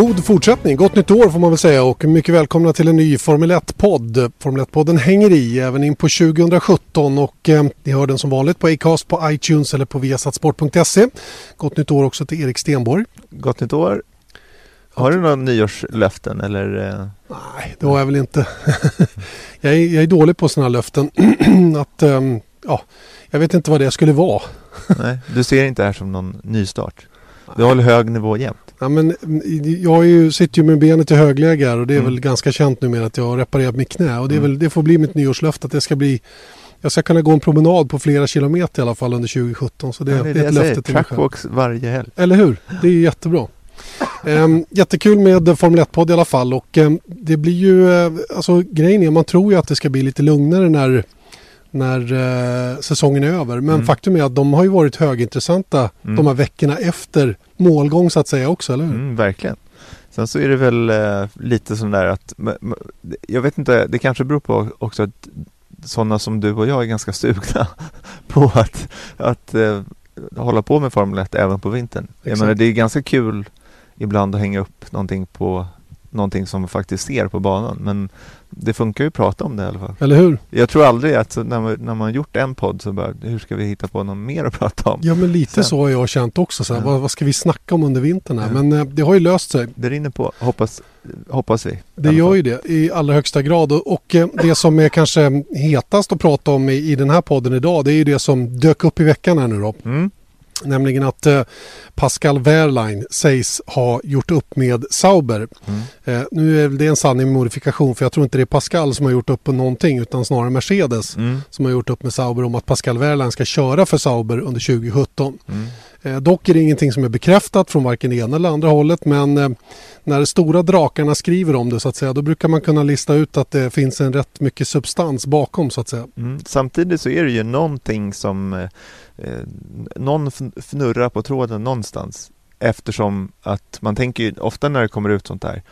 God fortsättning, gott nytt år får man väl säga och mycket välkomna till en ny Formel 1-podd. Formel 1-podden hänger i även in på 2017 och eh, ni hör den som vanligt på Acast, på iTunes eller på viasatsport.se. Gott nytt år också till Erik Stenborg. Gott nytt år. Har du några nyårslöften eller? eh, Nej, det har jag väl inte. jag, är, jag är dålig på sådana här löften. att, ehm, ja, jag vet inte vad det skulle vara. Nej, du ser inte det här som någon nystart? Du håller hög nivå jämt? Ja, men, mm, jag är ju, sitter ju med benet i högläge här och det är Mm. väl ganska känt numera att jag har reparerat mitt knä. Och det, är Mm. väl, det får bli mitt nyårslöfte att det ska bli jag ska kunna gå en promenad på flera kilometer i alla fall under 2017. Så det, Ja, det, det är jag ett säger. löfte till mig själv. Varje helg. Eller hur? Det är jättebra. Ehm, jättekul med Formel 1-podd i alla fall. Och ehm, det blir ju, eh, alltså grejen är, man tror ju att det ska bli lite lugnare när, när eh, säsongen är över. Men Mm. faktum är att de har ju varit högintressanta Mm. de här veckorna efter målgång så att säga också, eller hur? Mm, verkligen. Sen så är det väl eh, lite sån där att, jag vet inte, det kanske beror på också att sådana som du och jag är ganska sugna på att, att eh, hålla på med Formel 1 även på vintern. Jag Exakt. menar det är ganska kul ibland att hänga upp någonting på någonting som man faktiskt ser på banan men det funkar ju att prata om det i alla fall. Eller hur? Jag tror aldrig att så när, man, när man gjort en podd så bara, hur ska vi hitta på något mer att prata om? Ja men lite Sen. så har jag känt också. Så här, Ja. vad, vad ska vi snacka om under vintern här? Ja. Men eh, det har ju löst sig. Det rinner på, hoppas, hoppas vi. Det gör ju det i allra högsta grad. Och, och eh, det som är kanske hetast att prata om i, i den här podden idag det är ju det som dök upp i veckan här nu då. Mm. Nämligen att eh, Pascal Wehrlein sägs ha gjort upp med Sauber. Mm. Eh, nu är det en sanning med modifikation för jag tror inte det är Pascal som har gjort upp på någonting utan snarare Mercedes Mm. som har gjort upp med Sauber om att Pascal Wehrlein ska köra för Sauber under 2017. Mm. Eh, dock är det ingenting som är bekräftat från varken ena eller andra hållet men eh, när stora drakarna skriver om det så att säga då brukar man kunna lista ut att det finns en rätt mycket substans bakom så att säga. Mm. Samtidigt så är det ju någonting som eh, eh någon fnurrar på tråden någonstans eftersom att man tänker ju ofta när det kommer ut sånt där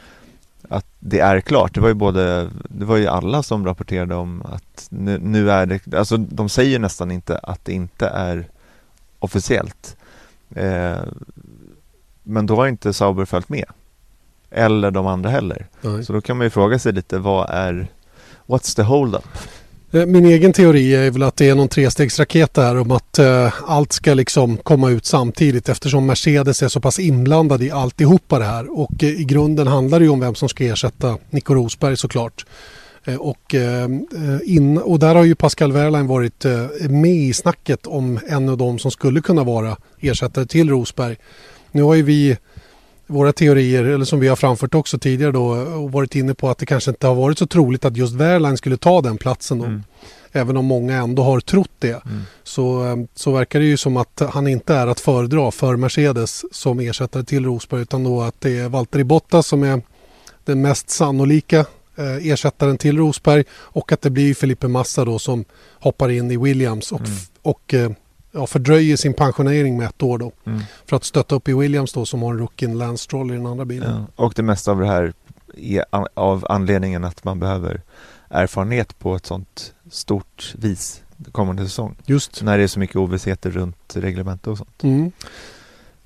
att det är klart. Det var ju både, det var ju alla som rapporterade om att nu, nu är det, alltså de säger nästan inte att det inte är officiellt. Eh, men då har inte Sauber följt med. Eller de andra heller. Nej. Så då kan man ju fråga sig lite vad är What's the hold-up? Eh, Min egen teori är väl att det är någon trestegsraket där om att eh, allt ska liksom komma ut samtidigt eftersom Mercedes är så pass inblandad i alltihopa det här och eh, i grunden handlar det ju om vem som ska ersätta Nico Rosberg såklart. Eh, och, eh, in, och där har ju Pascal Wehrlein varit eh, med i snacket om en av de som skulle kunna vara ersättare till Rosberg. Nu har ju vi våra teorier, eller som vi har framfört också tidigare då, och varit inne på att det kanske inte har varit så troligt att just Wehrlein skulle ta den platsen då. Mm. Även om många ändå har trott det. Mm. Så, så verkar det ju som att han inte är att föredra för Mercedes som ersättare till Rosberg utan då att det är Valtteri Bottas som är den mest sannolika eh, ersättaren till Rosberg och att det blir Felipe Massa då som hoppar in i Williams och, Mm. och eh, ja, fördröjer sin pensionering med ett år då Mm. för att stötta upp i Williams då som har rookien Lance Stroll i den andra bilen. Ja. Och det mesta av det här är av anledningen att man behöver erfarenhet på ett sånt stort vis kommande säsong. Just. När det är så mycket ovissheter runt reglement och sånt. Mm.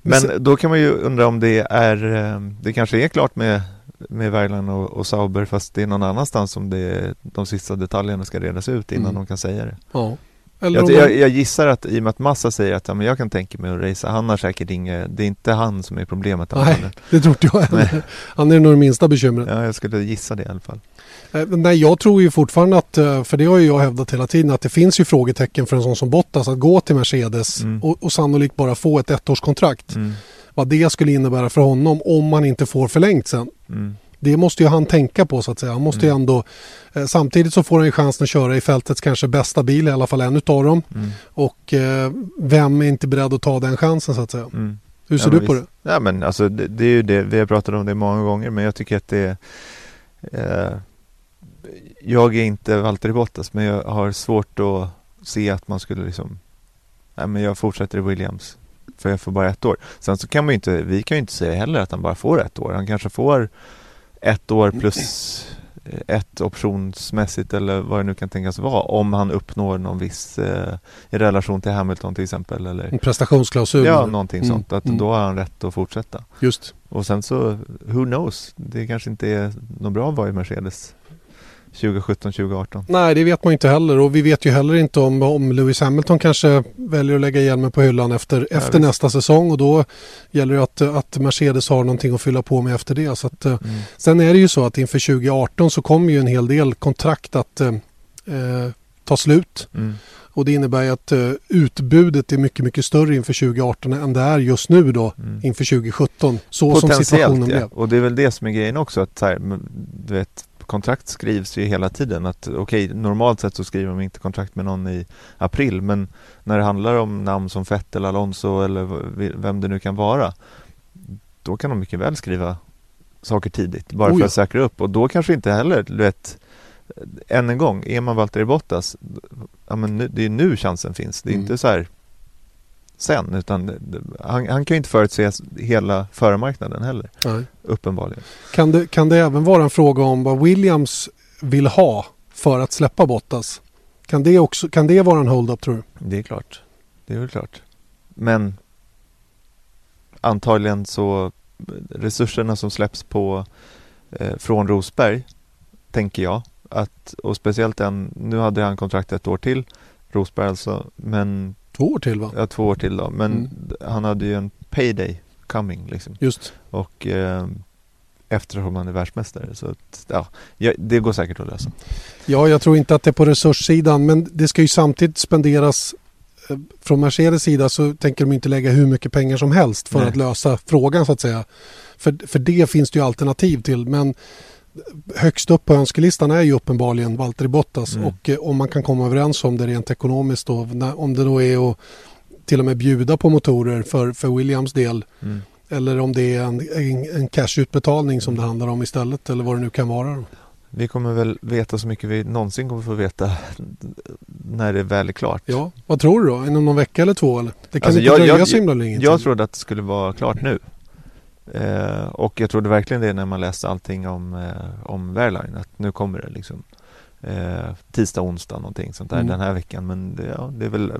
Men då kan man ju undra om det är, eh, det kanske är klart med, med Weiland och, och Sauber fast det är någon annanstans som det, de sista detaljerna ska redas ut innan Mm. de kan säga det. Ja. Jag, jag, jag gissar att i och med att Massa säger att ja, men jag kan tänka mig att racea, han har säkert inget, det är inte han som är problemet. Nej. Han, Det tror inte jag heller. Han är nog det minsta bekymret. ja, jag skulle gissa det i alla fall. Eh, Nej, jag tror ju fortfarande att, eh, för det har ju jag hävdat hela tiden, att det finns ju frågetecken för en sån som Bottas att gå till Mercedes Mm. och, och sannolikt bara få ett ettårskontrakt. Mm. Vad det skulle innebära för honom om man inte får förlängt sen. Mm. Det måste ju han tänka på så att säga. Han måste Mm. ändå, eh, samtidigt så får han ju chansen att köra i fältets kanske bästa bil, i alla fall en utav dem. Mm. Och eh, vem är inte beredd att ta den chansen så att säga? Mm. Hur ser Ja, du men på visst. det? Ja men alltså det, det är ju det, vi har pratat om det många gånger men jag tycker att det är eh, Jag är inte Valtteri Bottas men jag har svårt att se att man skulle liksom Nej men jag fortsätter i Williams För jag får bara ett år Sen så kan man inte, vi kan ju inte säga heller att han bara får ett år Han kanske får ett år plus eh, ett optionsmässigt eller vad det nu kan tänkas vara om han uppnår någon viss eh, i relation till Hamilton till exempel eller En prestationsklausul? Ja, någonting Mm, sånt. Att mm. då har han rätt att fortsätta. Just. Och sen så, who knows? Det kanske inte är något bra att vara i Mercedes 2017, 2018. Nej, det vet man inte heller och vi vet ju heller inte om, om Lewis Hamilton kanske väljer att lägga hjälmen på hyllan efter, Ja, efter visst. nästa säsong och då gäller det att, att Mercedes har någonting att fylla på med efter det. Så att, eh, Mm. Sen är det ju så att inför 2018 så kommer ju en hel del kontrakt att eh, eh, ta slut Mm. och det innebär ju att eh, utbudet är mycket, mycket större inför 2018 än det är just nu då Mm. inför 2017. Så som situationen Potentiellt ja. blev. Och det är väl det som är grejen också. Att här, du vet, kontrakt skrivs ju hela tiden. Att okej, normalt sett så skriver de inte kontrakt med någon i april. Men när det handlar om namn som Vettel, Alonso eller vem det nu kan vara. Då kan de mycket väl skriva saker tidigt. Bara Oh för att säkra upp. Och då kanske inte heller, du vet. Än en gång, är man Valtteri Bottas. Ja, men nu, det är nu chansen finns. Det är Mm. inte så här sen. Utan han, han kan ju inte förutse hela förmarknaden heller. Nej. Uppenbarligen. Kan, det, kan det även vara en fråga om vad Williams vill ha för att släppa Bottas? Kan det, också, kan det vara en hold-up tror du? Det är klart. Det är väl klart. Men antagligen så resurserna som släpps på eh, från Rosberg tänker jag att och speciellt den, nu hade han kontrakt ett år till Rosberg alltså, men Två år till va? ja, två år till då, men Mm. han hade ju en payday coming liksom Just. och eh, eftersom han är världsmästare så att, ja, det går säkert att lösa. Ja, jag tror inte att det är på resurssidan men det ska ju samtidigt spenderas eh, från Mercedes sida så tänker de inte lägga hur mycket pengar som helst för Nej. att lösa frågan så att säga. För, för det finns det ju alternativ till men högst upp på önskelistan är ju uppenbarligen Valtteri Bottas Mm. och eh, om man kan komma överens om det rent ekonomiskt då, om det då är att till och med bjuda på motorer för, för Williams del Mm. eller om det är en, en, en cashutbetalning som det handlar om istället eller vad det nu kan vara. Då. Vi kommer väl veta så mycket vi någonsin kommer få veta när det väl är klart. Ja, vad tror du då? Inom någon vecka eller två? Eller? Det kan Alltså, inte jag- dröja jag- så himla länge. Jag trodde att det skulle vara klart nu. Eh, och jag trodde verkligen det när man läste allting om, eh, om Wehrlein, att nu kommer det liksom. Eh, tisdag, onsdag någonting sånt där Mm. den här veckan. Men det, ja, det är väl,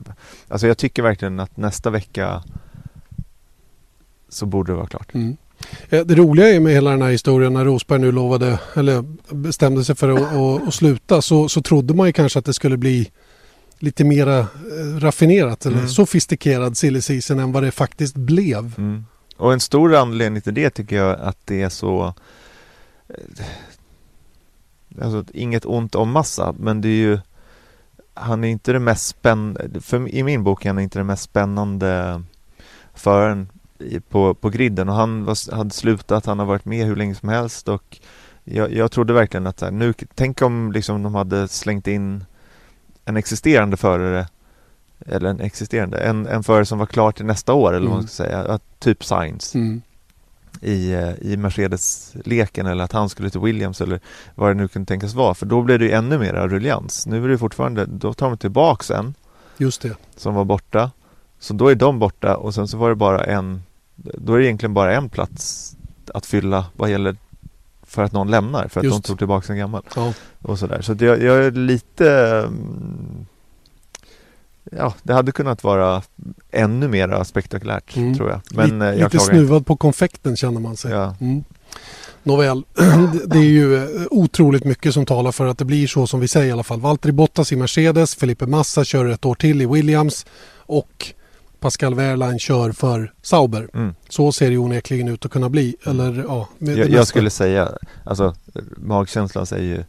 alltså jag tycker verkligen att nästa vecka så borde det vara klart. Mm. Eh, Det roliga är med hela den här historien när Rosberg nu lovade eller bestämde sig för att, att, att sluta så, så trodde man ju kanske att det skulle bli lite mera eh, raffinerat eller Mm. sofistikerad silly season än vad det faktiskt blev. Mm. Och en stor anledning till det tycker jag att det är så eh, Alltså inget ont om massa men det är ju Han är inte det mest spännande för I min bok är han inte den mest spännande Föraren på, på griden. Och han var, hade slutat, han har varit med hur länge som helst och Jag, jag trodde verkligen att här, nu, tänk om liksom de hade slängt in En existerande förare eller en existerande, en, en förare som var klar till nästa år eller vad man Mm. ska säga, att, typ Sainz Mm. i, eh, i Mercedes-leken eller att han skulle till Williams eller vad det nu kunde tänkas vara för då blev det ju ännu mer ruljans. Nu är det fortfarande, då tar de tillbaks en Just det. som var borta så då är de borta och sen så var det bara en då är det egentligen bara en plats att fylla vad gäller för att någon lämnar för att Just. de tog tillbaks en gammal Ja. och sådär. Så det, jag är lite mm, Ja, det hade kunnat vara ännu mer spektakulärt Mm. tror jag. Men lite eh, jag lite klagar inte. snuvad på konfekten känner man sig. Ja. Mm. Nåväl, det- är ju eh, otroligt mycket som talar för att det blir så som vi säger i alla fall. Valtteri Bottas i Mercedes, Felipe Massa kör ett år till i Williams och Pascal Wehrlein kör för Sauber. Mm. Så ser det onekligen ut att kunna bli. Eller, ja, Jag, jag skulle säga, alltså magkänslan säger ju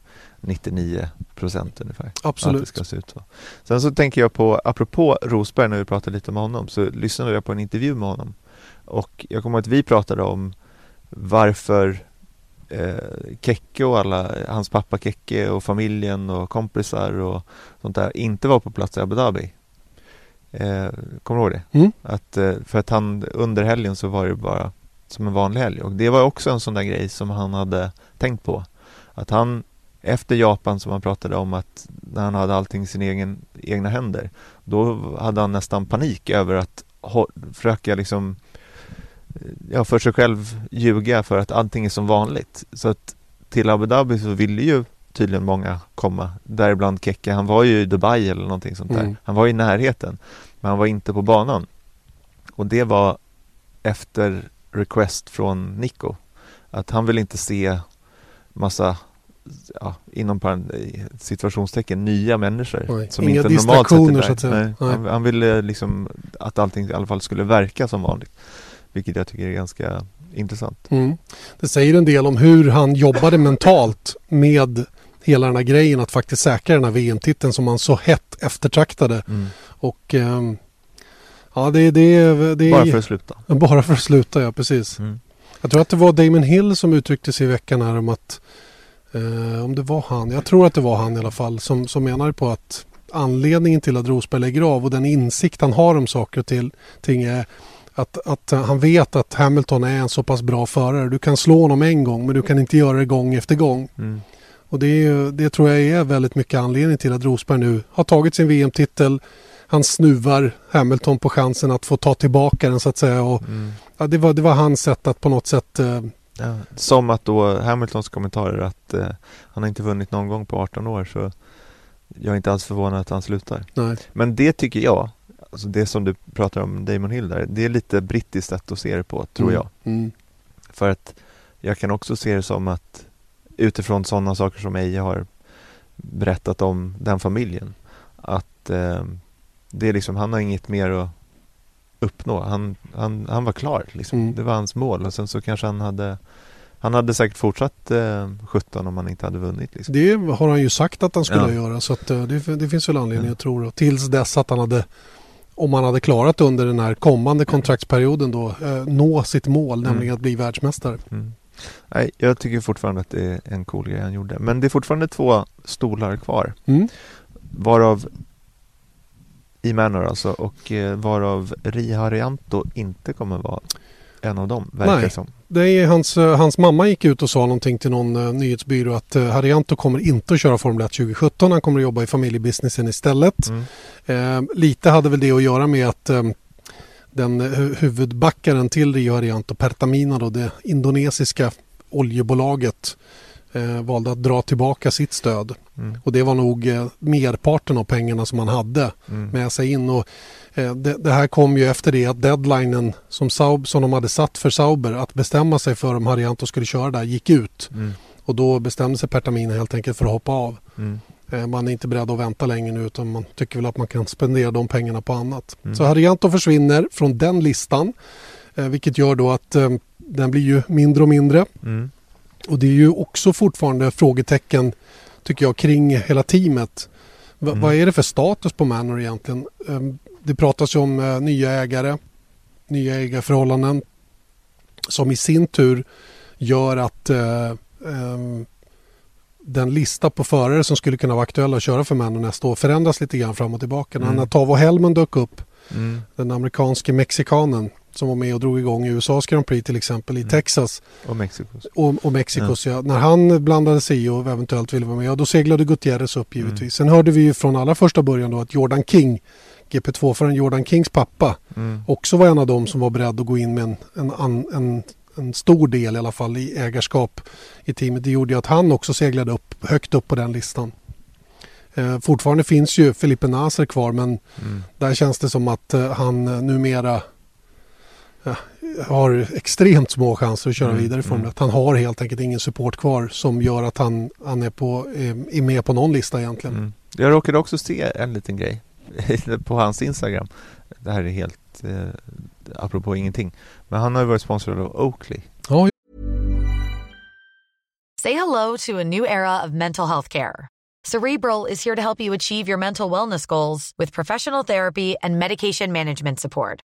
99 procent ungefär. Att det Absolut. ska se ut så. Sen så tänker jag på, apropå Rosberg när vi pratade lite med honom, så lyssnade jag på en intervju med honom. Och jag kommer ihåg att vi pratade om varför eh, Kekke och alla, hans pappa Kekke och familjen och kompisar och sånt där inte var på plats i Abu Dhabi. Eh, kommer du ihåg det? Mm. Att, eh, för att han under helgen så var det bara som en vanlig helg och det var också en sån där grej som han hade tänkt på. Att han efter Japan som han pratade om att när han hade allting i sina egen, egna händer då hade han nästan panik över att försöka liksom ja, för sig själv ljuga för att allting är som vanligt. Så att till Abu Dhabi så ville ju tydligen många komma, däribland Kekke. Han var ju i Dubai eller någonting sånt där. Mm. Han var i närheten, men han var inte på banan. Och det var efter request från Nico. Att han vill inte se massa, ja, inom situationstecken, nya människor. Nej, Som inga inte normalt sett är där. så att säga. Nej, Nej. Han, han ville liksom att allting i alla fall skulle verka som vanligt. Vilket jag tycker är ganska intressant. Mm. Det säger en del om hur han jobbade mentalt med hela den här grejen att faktiskt säkra den här VM-titeln som han så hett eftertraktade. Och ehm, ja, det, det, det är Bara för att sluta. bara för att sluta, ja precis. Mm. Jag tror att det var Damon Hill som uttryckte sig i veckan här om att eh, om det var han, jag tror att det var han i alla fall, som, som menade på att anledningen till att Rosberg lägger av och den insikt han har om saker och till, ting är att, att han vet att Hamilton är en så pass bra förare. Du kan slå honom en gång men du kan inte göra det gång efter gång. Mm. Och det, är, det tror jag är väldigt mycket anledning till att Rosberg nu har tagit sin VM-titel. Han snuvar Hamilton på chansen att få ta tillbaka den så att säga. Och, Mm. ja, det, var, det var hans sätt att på något sätt eh, Ja. Som att då Hamiltons kommentarer att eh, han har inte vunnit någon gång på 18 år så jag är inte alls förvånad att han slutar. nej, Men det tycker jag, alltså det som du pratar om Damon Hill där, det är lite brittiskt sätt att se det på, tror Mm. jag. Mm. För att jag kan också se det som att utifrån sådana saker som Eje har berättat om den familjen, att eh, det är liksom, han har inget mer att uppnå. Han, han, han var klar, liksom. Mm. det var hans mål och sen så kanske han hade han hade säkert fortsatt eh, 17 om han inte hade vunnit. Liksom. Det har han ju sagt att han skulle Ja. göra så att, eh, det, det finns väl anledning Ja. tro det. Tills dess att han hade om han hade klarat under den här kommande kontraktsperioden då eh, nå sitt mål Mm. nämligen att bli världsmästare. Mm. Nej, jag tycker fortfarande att det är en cool grej han gjorde. Men det är fortfarande två stolar kvar. Mm. Varav i Manor alltså och eh, varav Ri Harianto inte kommer vara en av dem, verkar Nej. som. Det är hans, eh, hans mamma gick ut och sa någonting till någon eh, nyhetsbyrå att eh, Harianto kommer inte att köra Formel 1 2017. Han kommer att jobba i familjebusinessen istället. Mm. Eh, lite hade väl det att göra med att eh, den hu- huvudbackaren till Rio Harianto, Pertamina då, det indonesiska oljebolaget eh, valde att dra tillbaka sitt stöd. Mm. Och det var nog eh, merparten av pengarna som han hade Mm. med sig in. Och, eh, det, det här kom ju efter det att deadlinen som, Saub, som de hade satt för Sauber att bestämma sig för om Harianto skulle köra där gick ut. Mm. Och då bestämde sig Pertamina helt enkelt för att hoppa av. Mm. Eh, Man är inte beredd att vänta längre nu utan man tycker väl att man kan spendera de pengarna på annat. Mm. Så Harianto försvinner från den listan. eh, Vilket gör då att eh, den blir ju mindre och mindre. Mm. Och det är ju också fortfarande frågetecken tycker jag kring hela teamet. Va, Mm. Vad är det för status på Manor egentligen? Ehm, Det pratas ju om eh, nya ägare, nya ägarförhållanden som i sin tur gör att eh, ehm, den lista på förare som skulle kunna vara aktuella att köra för Manor nästa år förändras lite grann fram och tillbaka. Mm. När Tavo Hellman dök upp, Mm. den amerikanske mexikanen som var med och drog igång USAs Grand Prix till exempel i Mm. Texas Och Mexiko. och, och Mexikos. Ja. När han blandade sig i och eventuellt ville vara med, ja, då seglade Gutierrez upp givetvis. Sen hörde vi ju från allra första början då att Jordan King, GP2-föraren Jordan Kings pappa, Mm. också var en av dem som var beredd att gå in med en, en, an- en, en stor del i alla fall i ägarskap i teamet. Det gjorde ju att han också seglade upp högt upp på den listan. Eh, fortfarande finns ju Felipe Nasser kvar men Mm. där känns det som att eh, han eh, numera ja, har extremt små chanser att köra Mm, vidare i Formel mm. 1. Han har helt enkelt ingen support kvar som gör att han, han är, på, eh, är med på någon lista egentligen. Mm. Jag råkade också se en liten grej på hans Instagram. Det här är helt eh, apropå ingenting. Men han har ju varit sponsrad av Oakley. Ja, Say hello to a new era of mental health care. Cerebral is here to help you achieve your mental wellness goals with professional therapy and medication management support.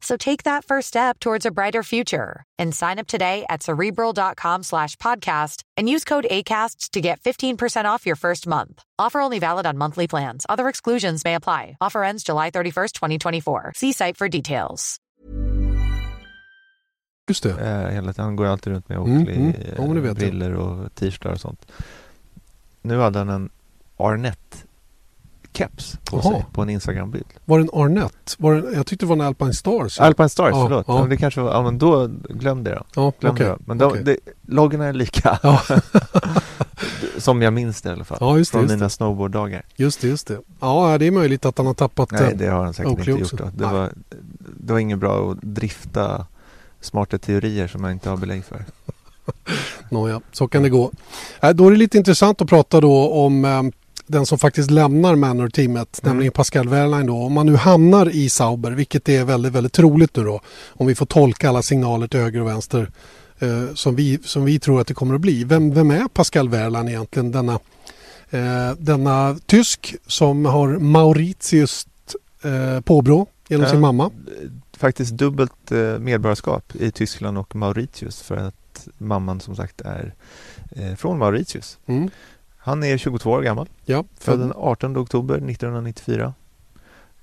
So take that first step towards a brighter future and sign up today at cerebral.com slash podcast and use code ACAST to get 15% off your first month. Offer only valid on monthly plans. Other exclusions may apply. Offer ends July 31st, 2024. See site for details. Just det. Eh, hela tiden. Han går alltid runt med Mm, Oakley mm. eh, Ja, men det vet jag. briller och t-shirtar och sånt. Nu hade han en Arnett keps på Jaha. sig på en Instagram-bild. Var det en Arnett? Var det, jag tyckte det var en Alpine Stars. Alpine Stars, Ja, förlåt. ja. Men det kanske var, ja men då, glöm det då. Ja, Glöm okej. det då. Men de, okej. det, loggarna är lika. Ja. Som jag minns det i alla fall. Ja, just det, Från just mina snowboarddagar. Just det, just det. Ja, det är möjligt att han har tappat Nej, eh, det har han säkert Oakley inte också. gjort. Då. Det, Nej. var, det var inget bra att drifta smarta teorier som jag inte har belägg för. Nåja, så kan det gå. Äh, då är det lite intressant att prata då om eh, den som faktiskt lämnar Manor-teamet, Mm. nämligen Pascal Wehrlein då. Om man nu hamnar i Sauber, vilket är väldigt, väldigt troligt nu då, om vi får tolka alla signaler till höger och vänster eh, som, vi, som vi tror att det kommer att bli. Vem, vem är Pascal Wehrlein egentligen? Denna, eh, denna tysk som har Mauritius eh, påbrå genom sin mamma. Faktiskt dubbelt eh, medborgarskap i Tyskland och Mauritius för att mamman som sagt är eh, från Mauritius. Mm. Han är 22 år gammal, Ja, född den 18 oktober 1994.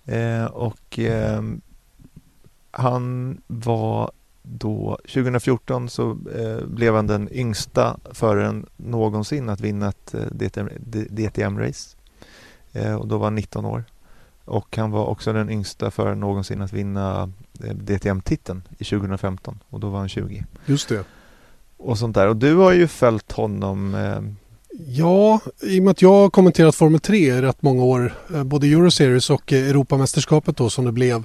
Eh, och ehm, han var då 2014 så eh, blev han den yngsta föraren någonsin att vinna ett eh, DTM-race. Eh, och då var han 19 år. Och han var också den yngsta föraren någonsin att vinna eh, DTM-titeln i 2015 och då var han 20. just det. Och sånt där. Och du har ju följt honom eh, Ja, i och med att jag har kommenterat Formel 3 i rätt många år, eh, både Euroseries och eh, Europamästerskapet då som det blev,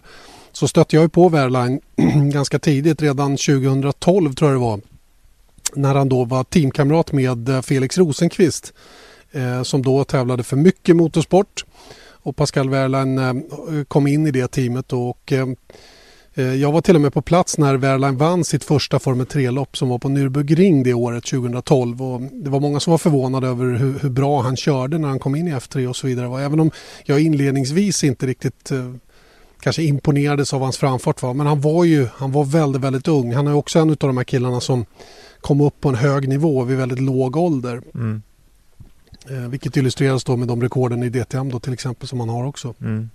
så stötte jag ju på Wehrlein ganska tidigt, redan 2012 tror jag det var, när han då var teamkamrat med eh, Felix Rosenqvist eh, som då tävlade för mycket motorsport. Och Pascal Wehrlein eh, kom in i det teamet då och Eh, jag var till och med på plats när Wehrlein vann sitt första Formel 3-lopp som var på Nürburgring det året 2012. Och det var många som var förvånade över hur, hur bra han körde när han kom in i F3 och så vidare. Och även om jag inledningsvis inte riktigt eh, kanske imponerades av hans framfart. Va? Men han var ju han var väldigt, väldigt ung. Han är också en av de här killarna som kom upp på en hög nivå vid väldigt låg ålder. mm, Eh, vilket illustreras då med de rekorden i DTM då till exempel som han har också. mm.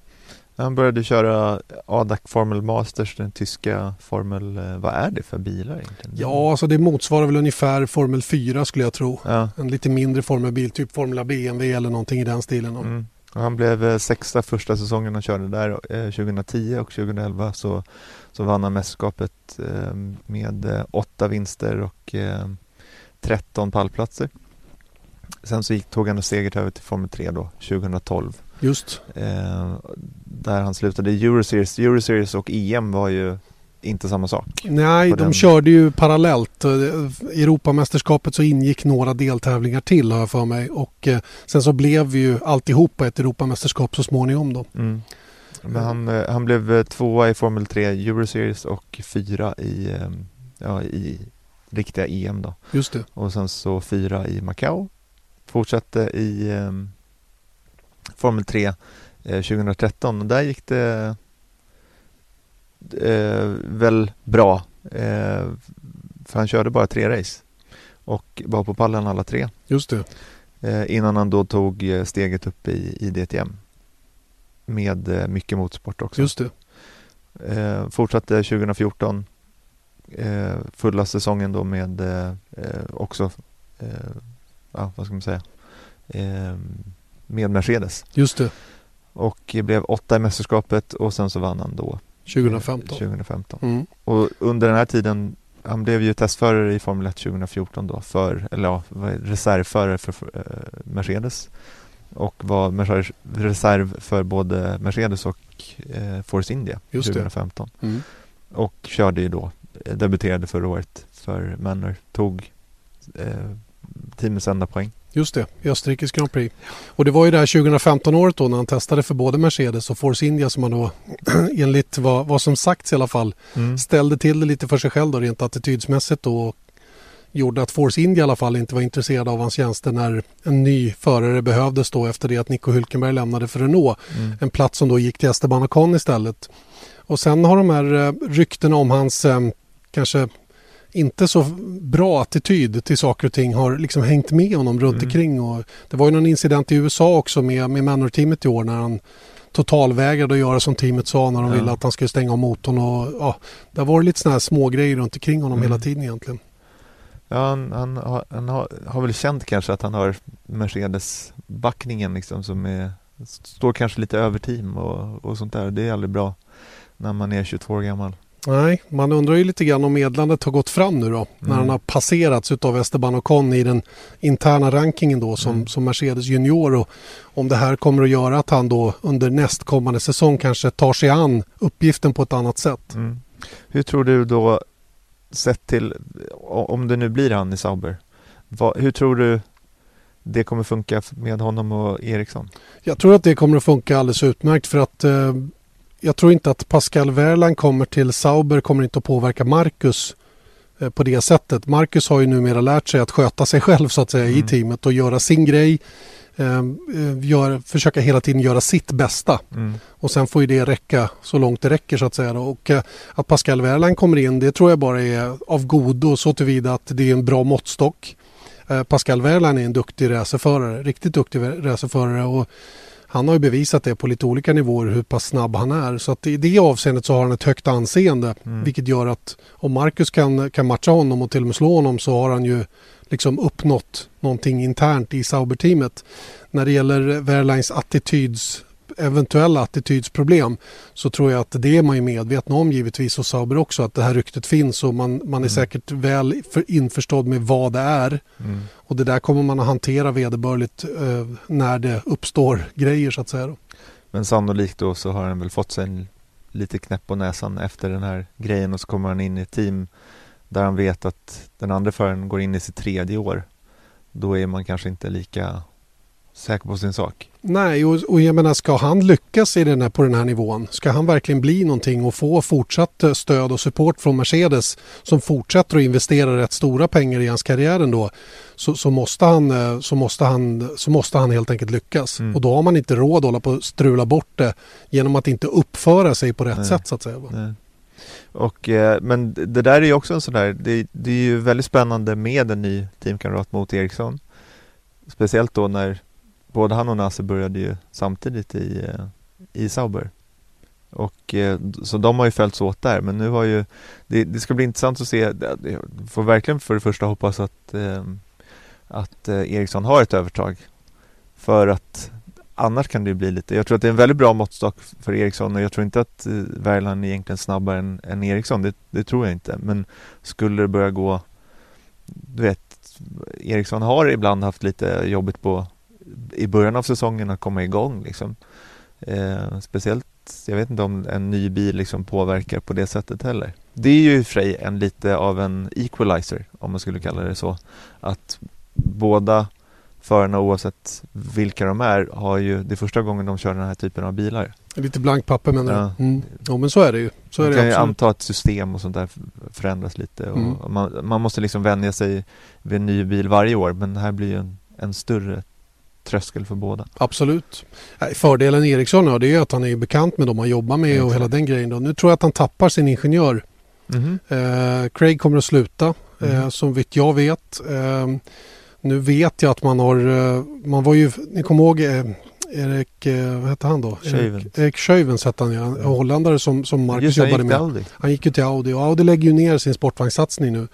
Han började köra ADAC Formel Masters, den tyska Formel... eh, Vad är det för bilar egentligen? Ja, alltså det motsvarar väl ungefär Formel 4 skulle jag tro. ja. En lite mindre formelbil, typ Formula BMW eller någonting i den stilen. Mm. Och han blev eh, sexa första säsongen han körde där eh, 2010 och 2011 så, så vann han mästerskapet eh, med eh, åtta vinster och eh, 13 pallplatser. Sen så gick, tog han steget över till Formel 3 då 2012 Just. eh, där han slutade i Euroseries. Euroseries och EM var ju inte samma sak. Nej, de den- körde ju parallellt. Eh, I Europamästerskapet så ingick några deltävlingar till har jag för mig. Och eh, sen så blev ju alltihopa ett Europamästerskap så småningom då. Mm. Men han, eh, han blev eh, tvåa i Formel 3 Euroseries och fyra i, eh, ja, i riktiga EM då. Just det. Och sen så fyra i Macau. Fortsatte i eh, Formel 3 eh, 2013 och där gick det eh, väl bra. Eh, för han körde bara tre race och var på pallen alla tre. Just det. Eh, innan han då tog eh, steget upp i, i DTM. Med eh, mycket motorsport också. Just det. Eh, fortsatte 2014 eh, fulla säsongen då med eh, eh, också, eh, ja vad ska man säga, eh, med Mercedes. Just det. Och blev åtta i mästerskapet och sen så vann han då 2015. 2015. Mm. Och under den här tiden, han blev ju testförare i Formel 1 2014 då för, eller ja, reservförare för, för eh, Mercedes. Och var reserv för både Mercedes och eh, Force India Just det. 2015. Mm. Och körde ju då eh, debuterade förra året för Manor. Tog eh, teamets enda poäng. Just det, Österrikes Grand Prix. Och det var ju det här 2015-året då när han testade för både Mercedes och Force India som han då enligt vad, vad som sagts i alla fall Mm. ställde till det lite för sig själv då rent attitydsmässigt då och gjorde att Force India i alla fall inte var intresserad av hans tjänster när en ny förare behövdes då efter det att Nico Hülkenberg lämnade för Renault. Mm. En plats som då gick till Esteban Ocon istället. Och sen har de här eh, ryktena om hans eh, kanske inte så bra attityd till saker och ting har liksom hängt med honom runt Mm. omkring. Och det var ju någon incident i USA också med, med Manor-teamet i år när han totalvägrade att göra som teamet sa när de Ja. ville att han skulle stänga av motorn. Och, ja, det varit lite sådana här små grejer runt omkring honom Mm. hela tiden egentligen. Ja, han, han, har, han har, har väl känt kanske att han har Mercedes-backningen liksom som är, står kanske lite över team och, och sånt där. Det är aldrig bra när man är 22 år gammal. Nej, man undrar ju lite grann om medlandet har gått fram nu då. När Mm. han har passerats utav Esteban Ocon i den interna rankingen då som, Mm. som Mercedes junior. Och om det här kommer att göra att han då under nästkommande säsong kanske tar sig an uppgiften på ett annat sätt. Mm. Hur tror du då, sett till, om det nu blir han i Sauber, vad, hur tror du det kommer funka med honom och Eriksson? Jag tror att det kommer att funka alldeles utmärkt för att eh, jag tror inte att Pascal Wehrlein kommer till Sauber kommer inte att påverka Marcus eh, på det sättet. Marcus har ju numera lärt sig att sköta sig själv så att säga i Mm. teamet och göra sin grej. Eh, eh, gör, försöka hela tiden göra sitt bästa. Mm. Och sen får ju det räcka så långt det räcker så att säga. Och eh, att Pascal Wehrlein kommer in det tror jag bara är av godo så tillvida att det är en bra måttstock. Eh, Pascal Wehrlein är en duktig racerförare, riktigt duktig racerförare och han har ju bevisat det på lite olika nivåer hur pass snabb han är. Så att i det avseendet så har han ett högt anseende Mm. vilket gör att om Marcus kan, kan matcha honom och till och med slå honom så har han ju liksom uppnått någonting internt i Sauber-teamet. När det gäller Wehrleins attityds eventuella attitydsproblem så tror jag att det är man ju medveten om givetvis och Sauber också att det här ryktet finns och man, man är Mm. säkert väl för införstådd med vad det är Mm. och det där kommer man att hantera vederbörligt eh, när det uppstår grejer så att säga. Då. Men sannolikt då så har han väl fått sig en lite knäpp på näsan efter den här grejen och så kommer han in i ett team där han vet att den andra föraren går in i sitt tredje år. Då är man kanske inte lika säker på sin sak. Nej, och, och jag menar ska han lyckas i den här, på den här nivån? Ska han verkligen bli någonting och få fortsatt eh, stöd och support från Mercedes som fortsätter att investera rätt stora pengar i hans karriär ändå så, så, måste, han, eh, så, måste, han, så måste han helt enkelt lyckas. Mm. Och då har man inte råd att hålla på och strula bort det genom att inte uppföra sig på rätt Nej. sätt så att säga. Nej. Och, eh, men det det där är ju också en sån där, det, det är ju väldigt spännande med en ny teamkamrat mot Eriksson. Speciellt då när både han och Nasser började ju samtidigt i, eh, i Sauber. Och eh, så de har ju följts åt där men nu har ju Det, det ska bli intressant att se Jag Får verkligen för det första hoppas att ehm, Att eh, Eriksson har ett övertag. För att Annars kan det ju bli lite Jag tror att det är en väldigt bra måttstock för Eriksson och jag tror inte att eh, Värland är egentligen snabbare än, än Eriksson. Det, det tror jag inte. Men Skulle det börja gå Du vet Eriksson har ibland haft lite jobbigt på i början av säsongen att komma igång liksom. Eh, speciellt, jag vet inte om en ny bil liksom påverkar på det sättet heller. Det är ju i och för sig en lite av en equalizer, om man skulle kalla det så. Att båda förarna oavsett vilka de är har ju, det är första gången de kör den här typen av bilar. Lite blankt papper menar Ja. du? Mm. Ja men så är det ju. Så är man det kan ju anta att system och sånt där förändras lite. Och Mm. man, man måste liksom vänja sig vid en ny bil varje år men det här blir ju en, en större tröskel för båda. Absolut. Nej, Fördelen Eriksson har det är att han är bekant med dem han jobbar med och hela den grejen. Då. Nu tror jag att han tappar sin ingenjör. Eh, Craig kommer att sluta eh, Mhm. som vitt jag vet. Eh, nu vet jag att man har, eh, man var ju, ni kommer ihåg Erik, vad hette han då? Erik, Erik Scheivens hette han ja. En holländare som, som Marcus Just han jobbade gick med. Audi. Han gick ju till Audi och Audi lägger ju ner sin sportvagnssatsning nu.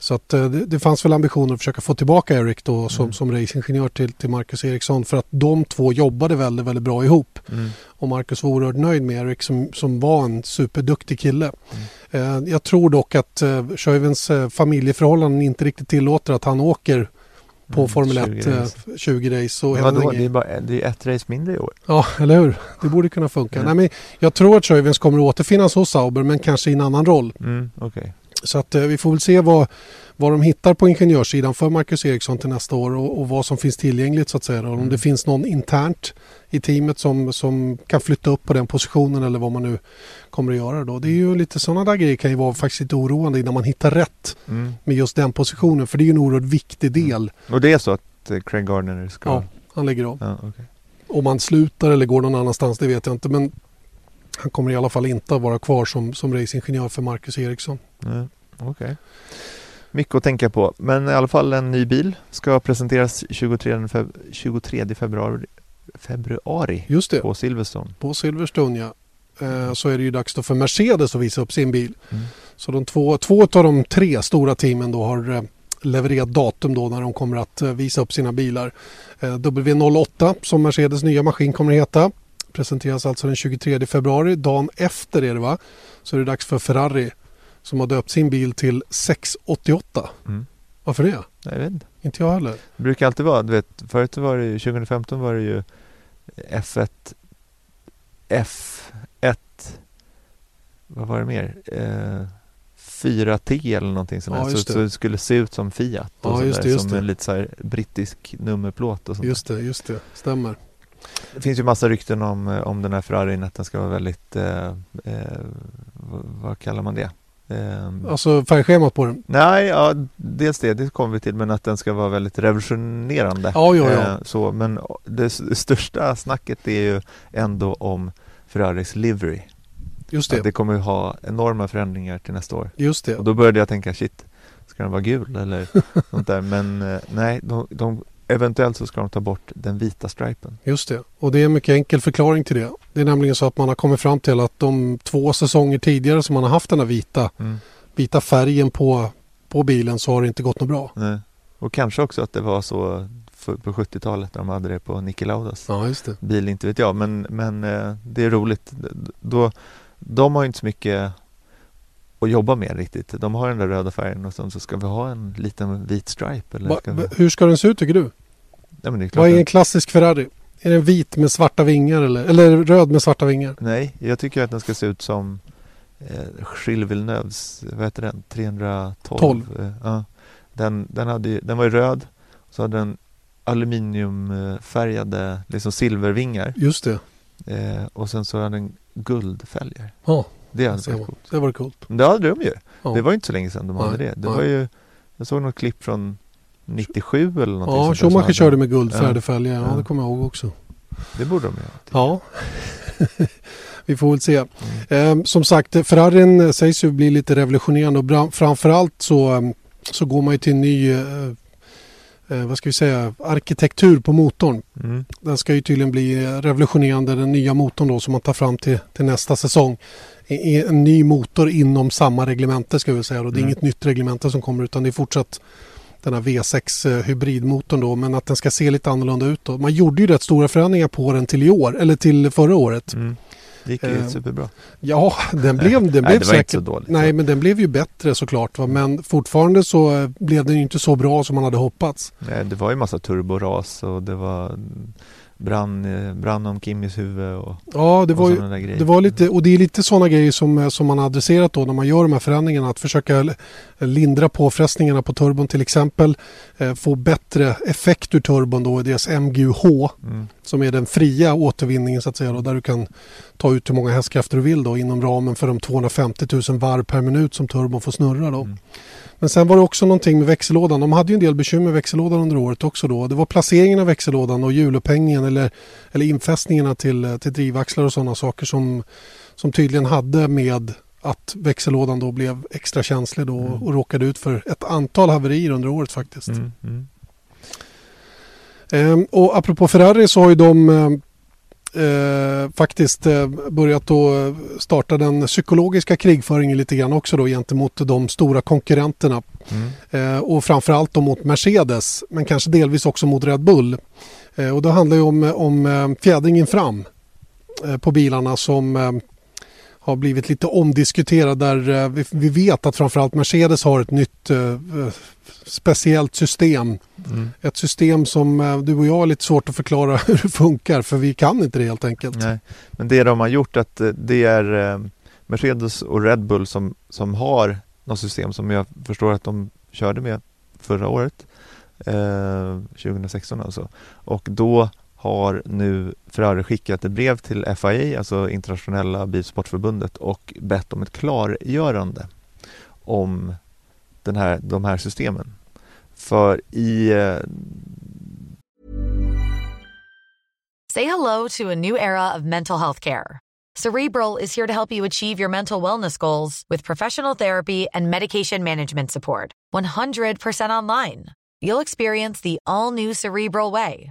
Så att eh, det, det fanns väl ambitioner att försöka få tillbaka Erik då som, Mm. som racingingenjör till, till Marcus Eriksson för att de två jobbade väldigt, väldigt bra ihop. Mm. Och Marcus var oerhört nöjd med Erik som, som var en superduktig kille. Mm. Eh, jag tror dock att eh, Scheivens eh, familjeförhållanden inte riktigt tillåter att han åker på Mm, Formel 20 1 eh, race. 20 race. Och den Vadå, det är bara det är ett race mindre i år. Ja, eller hur? Det borde kunna funka. Ja. Nej, men jag tror att Scheivens kommer att återfinnas hos Sauber men kanske i en annan roll. Mm, Okej. Så att eh, vi får väl se vad, vad de hittar på ingenjörssidan för Marcus Eriksson till nästa år och, och vad som finns tillgängligt så att säga. Då. Om Mm. det finns någon internt i teamet som, som kan flytta upp på den positionen eller vad man nu kommer att göra då. Det är ju lite sådana där grejer kan ju vara faktiskt lite oroande innan man hittar rätt Mm. med just den positionen. För det är ju en oerhört viktig del. Och det är så att eh, Craig Gardner ska... Ja, han lägger av. Ja, okej. Om han slutar eller går någon annanstans det vet jag inte. Men han kommer i alla fall inte att vara kvar som, som racingingenjör för Marcus Eriksson. Nej, Okej. Mycket att tänka på. Men i alla fall en ny bil ska presenteras 23, feb- 23 februari, februari Just det, på Silverstone. på Silverstone ja. Eh, så är det ju dags då för Mercedes att visa upp sin bil. Mm. Så de två, två av de tre stora teamen då har eh, levererat datum då när de kommer att eh, visa upp sina bilar. Eh, W08 som Mercedes nya maskin kommer att heta presenteras alltså den 23 februari. Dagen efter är det va? Så är det dags för Ferrari som har döpt sin bil till 688. Mm. Varför det? Jag vet inte. Inte jag heller. Det brukar alltid vara, du vet, förut var det ju, 2015 var det ju F1, F1, vad var det mer? Eh, 4T eller någonting sånt Ja, så, så det skulle se ut som Fiat och Ja, just det, just som det. en lite så här brittisk nummerplåt och sånt Just det, just det. Stämmer. Det finns ju massa rykten om, eh, om den här Ferrarin att den ska vara väldigt, eh, eh, vad, kallar man det? Eh, Alltså färgschemat på den. Nej, ja, dels det, det kommer vi till, men att den ska vara väldigt revolutionerande. Ja, ja, ja. Eh, så, men det, det största snacket är ju ändå om Ferraris livery. Just Att det. det kommer att ha enorma förändringar till nästa år. Just det. Och då började jag tänka, shit, ska den vara gul eller sånt där? Men eh, nej, de, de, eventuellt så ska de ta bort den vita stripen. Just det. Och det är en mycket enkel förklaring till det. Det är nämligen så att man har kommit fram till att de två säsonger tidigare som man har haft den här vita, Mm. vita färgen på, på bilen så har det inte gått något bra. Nej. Och kanske också att det var så för, på 70-talet när de hade det på Niki Laudas. Ja, just det. bil, inte vet jag, men, men eh, det är roligt. Då, de har ju inte så mycket att jobba med riktigt. De har den där röda färgen och sen så ska vi ha en liten vit stripe. Eller ska vi... hur ska den se ut tycker du? Nej, men det är klart Vad är en klassisk Ferrari? Är den vit med svarta vingar eller, eller röd med svarta vingar? Nej, jag tycker att den ska se ut som eh, Gilles Villeneuves, vad heter den? 312? Tolv. Eh, ja. den, den, hade, den var ju röd, så hade den aluminiumfärgade liksom silvervingar Just det. eh, och sen så hade den guldfälgar. Ja, Det hade varit coolt. det var coolt. Men det hade de ju. Ja. Det var ju inte så länge sedan de Nej, hade det. Det nej. var ju, jag såg något klipp från 97 eller någonting Ja, Schumacher hade- körde med guldfärgade Ja. Ja, Ja. det kommer jag ihåg också. Det borde de göra. Ja, vi får väl se. Eh, som sagt, Ferrarin eh, sägs ju bli lite revolutionerande och framförallt så, eh, så går man ju till en ny eh, eh, vad ska vi säga, arkitektur på motorn. Mm. Den ska ju tydligen bli revolutionerande, den nya motorn då som man tar fram till, till nästa säsong. En ny motor inom samma reglemente ska vi säga. Och det är Mm. inget nytt reglemente som kommer utan det är fortsatt den här V6 eh, hybridmotorn då men att den ska se lite annorlunda ut då. Man gjorde ju rätt stora förändringar på den till i år eller till förra året. Mm. Det gick ju Eh, superbra. Ja, den blev, den Nej, blev det var inte säkert... så dåligt. Nej, men den blev ju bättre såklart. Va? Men fortfarande så eh, blev den ju inte så bra som man hade hoppats. Nej, det var ju massa turboras och det var brann, brann om Kimmys huvud och, Ja, det och var ju... Det var lite, och det är lite sådana grejer som, som man har adresserat då när man gör de här förändringarna. Att försöka lindra påfrestningarna på turbon till exempel. Eh, få bättre effekt ur turbon då i deras MGUH Mm. som är den fria återvinningen så att säga. Då, där du kan ta ut hur många hästkrafter du vill då inom ramen för de 250 000 varv per minut som turbon får snurra då. Mm. Men sen var det också någonting med växellådan. De hade ju en del bekymmer med växellådan under året också då. Det var placeringen av växellådan och hjulupphängningen eller, eller infästningarna till, till drivaxlar och sådana saker som, som tydligen hade med att växellådan då blev extra känslig då Mm. och råkade ut för ett antal haverier under året faktiskt. Mm. Mm. Ehm, och apropå Ferrari så har ju de eh, faktiskt eh, börjat då starta den psykologiska krigföringen lite grann också då gentemot de stora konkurrenterna. Mm. Eh, och framförallt då mot Mercedes men kanske delvis också mot Red Bull. Eh, och det handlar ju om, om eh, fjädringen fram eh, på bilarna som har blivit lite omdiskuterad där eh, vi, vet att framförallt Mercedes har ett nytt eh, eh, speciellt system. Mm. Ett system som du och jag har lite svårt att förklara hur det funkar för vi kan inte det helt enkelt. Nej, men det de har gjort att det är Mercedes och Red Bull som, som har något system som jag förstår att de körde med förra året, eh, 2016 alltså. Och då har nu Ferrari skickat ett brev till FIA, alltså Internationella Bilsportförbundet och bett om ett klargörande om den här, de här systemen. För i eh, Say hello to a new era of mental health care. Cerebral is here to help you achieve your mental wellness goals with professional therapy and medication management support. 100% online. You'll experience the all new Cerebral Way,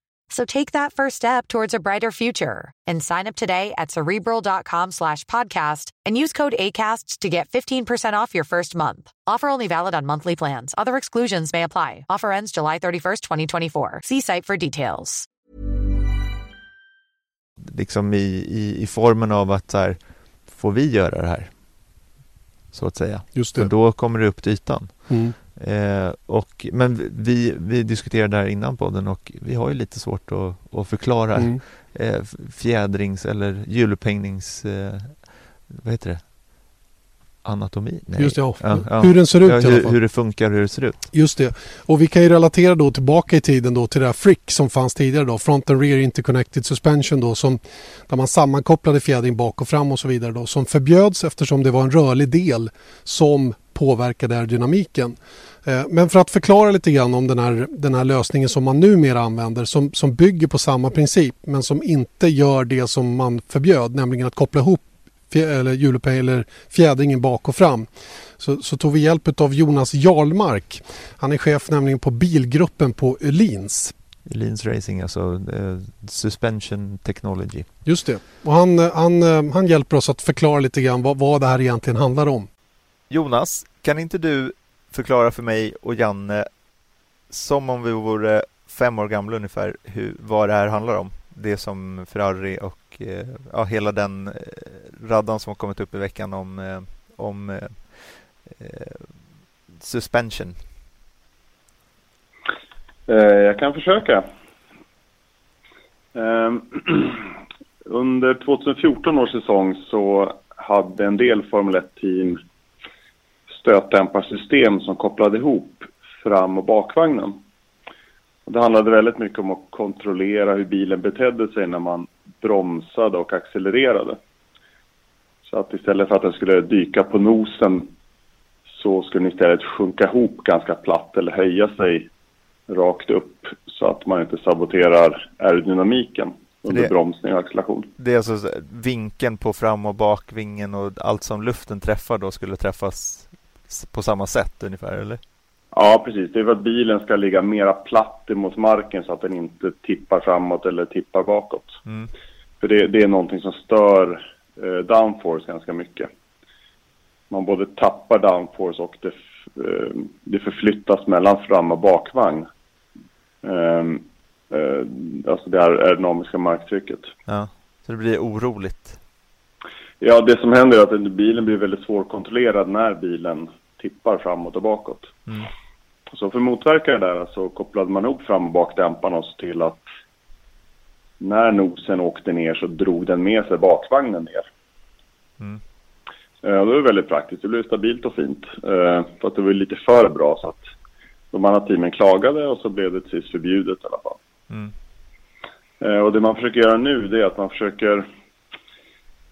So take that first step towards a brighter future and sign up today at cerebral.com slash podcast and use code ACAST to get 15% off your first month. Offer only valid on monthly plans. Other exclusions may apply. Offer ends July 31st, 2024. See site for details. liksom i, i, i formen av att så här, får vi göra det här? Så att säga. Just För det. då kommer det upp till ytan. Mm. Eh, och, men vi, vi diskuterade det här innan podden och vi har ju lite svårt att, att förklara Mm. eh, fjädrings eller hjulupphängnings, eh, vad heter det? Anatomi? Nej. Just det, ja. Ja, ja. Hur den ser ut Ja, hur, hur det funkar, hur det ser ut. Just det. Och vi kan ju relatera då tillbaka i tiden då till det här Frick som fanns tidigare då. Front and Rear Interconnected Suspension då som där man sammankopplade fjädring bak och fram och så vidare då som förbjöds eftersom det var en rörlig del som påverkade aerodynamiken. Eh, Men för att förklara lite grann om den här, den här lösningen som man numera använder som, som bygger på samma princip men som inte gör det som man förbjöd, nämligen att koppla ihop eller hjulupphäng eller fjädringen bak och fram. Så, så tog vi hjälp av Jonas Jarlmark. Han är chef nämligen på bilgruppen på Öhlins. Leans Racing, alltså eh, Suspension Technology. Just det. Och han, eh, han, han hjälper oss att förklara lite grann vad, vad det här egentligen handlar om. Jonas, kan inte du förklara för mig och Janne som om vi vore fem år gamla ungefär hur, vad det här handlar om? Det som Ferrari och eh, ja, hela den eh, raddan som har kommit upp i veckan om, eh, om eh, eh suspension. Eh, jag kan försöka. Ehm, under 2014 års säsong så hade en del Formel 1-team stötdämparsystem som kopplade ihop fram och bakvagnen. Och det handlade väldigt mycket om att kontrollera hur bilen betedde sig när man bromsade och accelererade. Så att istället för att den skulle dyka på nosen så skulle den istället sjunka ihop ganska platt eller höja sig rakt upp så att man inte saboterar aerodynamiken under Det- bromsning och acceleration. Det är alltså så- vinkeln på fram och bakvingen och allt som luften träffar då skulle träffas på samma sätt ungefär, eller? Ja, precis. Det är för att bilen ska ligga mera platt mot marken så att den inte tippar framåt eller tippar bakåt. Mm. För det, det är någonting som stör eh, downforce ganska mycket. Man både tappar downforce och det, eh, det förflyttas mellan fram och bakvagn. Ehm, eh, alltså det här aerodynamiska marktrycket. Ja, så det blir oroligt. Ja, det som händer är att bilen blir väldigt svårkontrollerad när bilen tippar framåt och bakåt. Mm. Så för att motverka det där så kopplade man ihop fram och bakdämparna och till att när nosen åkte ner så drog den med sig bakvagnen ner. Mm. Eh, det var väldigt praktiskt. Det blev stabilt och fint. Eh, för att det var lite för bra så att de andra teamen klagade och så blev det till sist förbjudet i alla fall. Mm. Eh, Och det man försöker göra nu det är att man försöker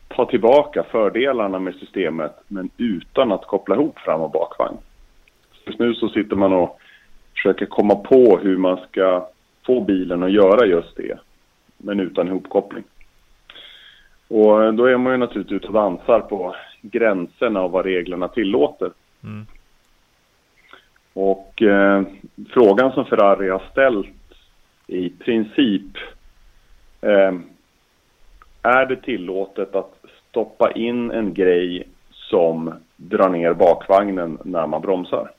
ta tillbaka fördelarna med systemet men utan att koppla ihop fram och bakvagn. Just nu så sitter man och försöker komma på hur man ska få bilen att göra just det men utan ihopkoppling. Och eh, då är man ju naturligtvis ute och dansar på gränserna av vad reglerna tillåter. Mm. Och eh, frågan som Ferrari har ställt i princip eh, är det tillåtet att stoppa in en grej som drar ner bakvagnen när man bromsar?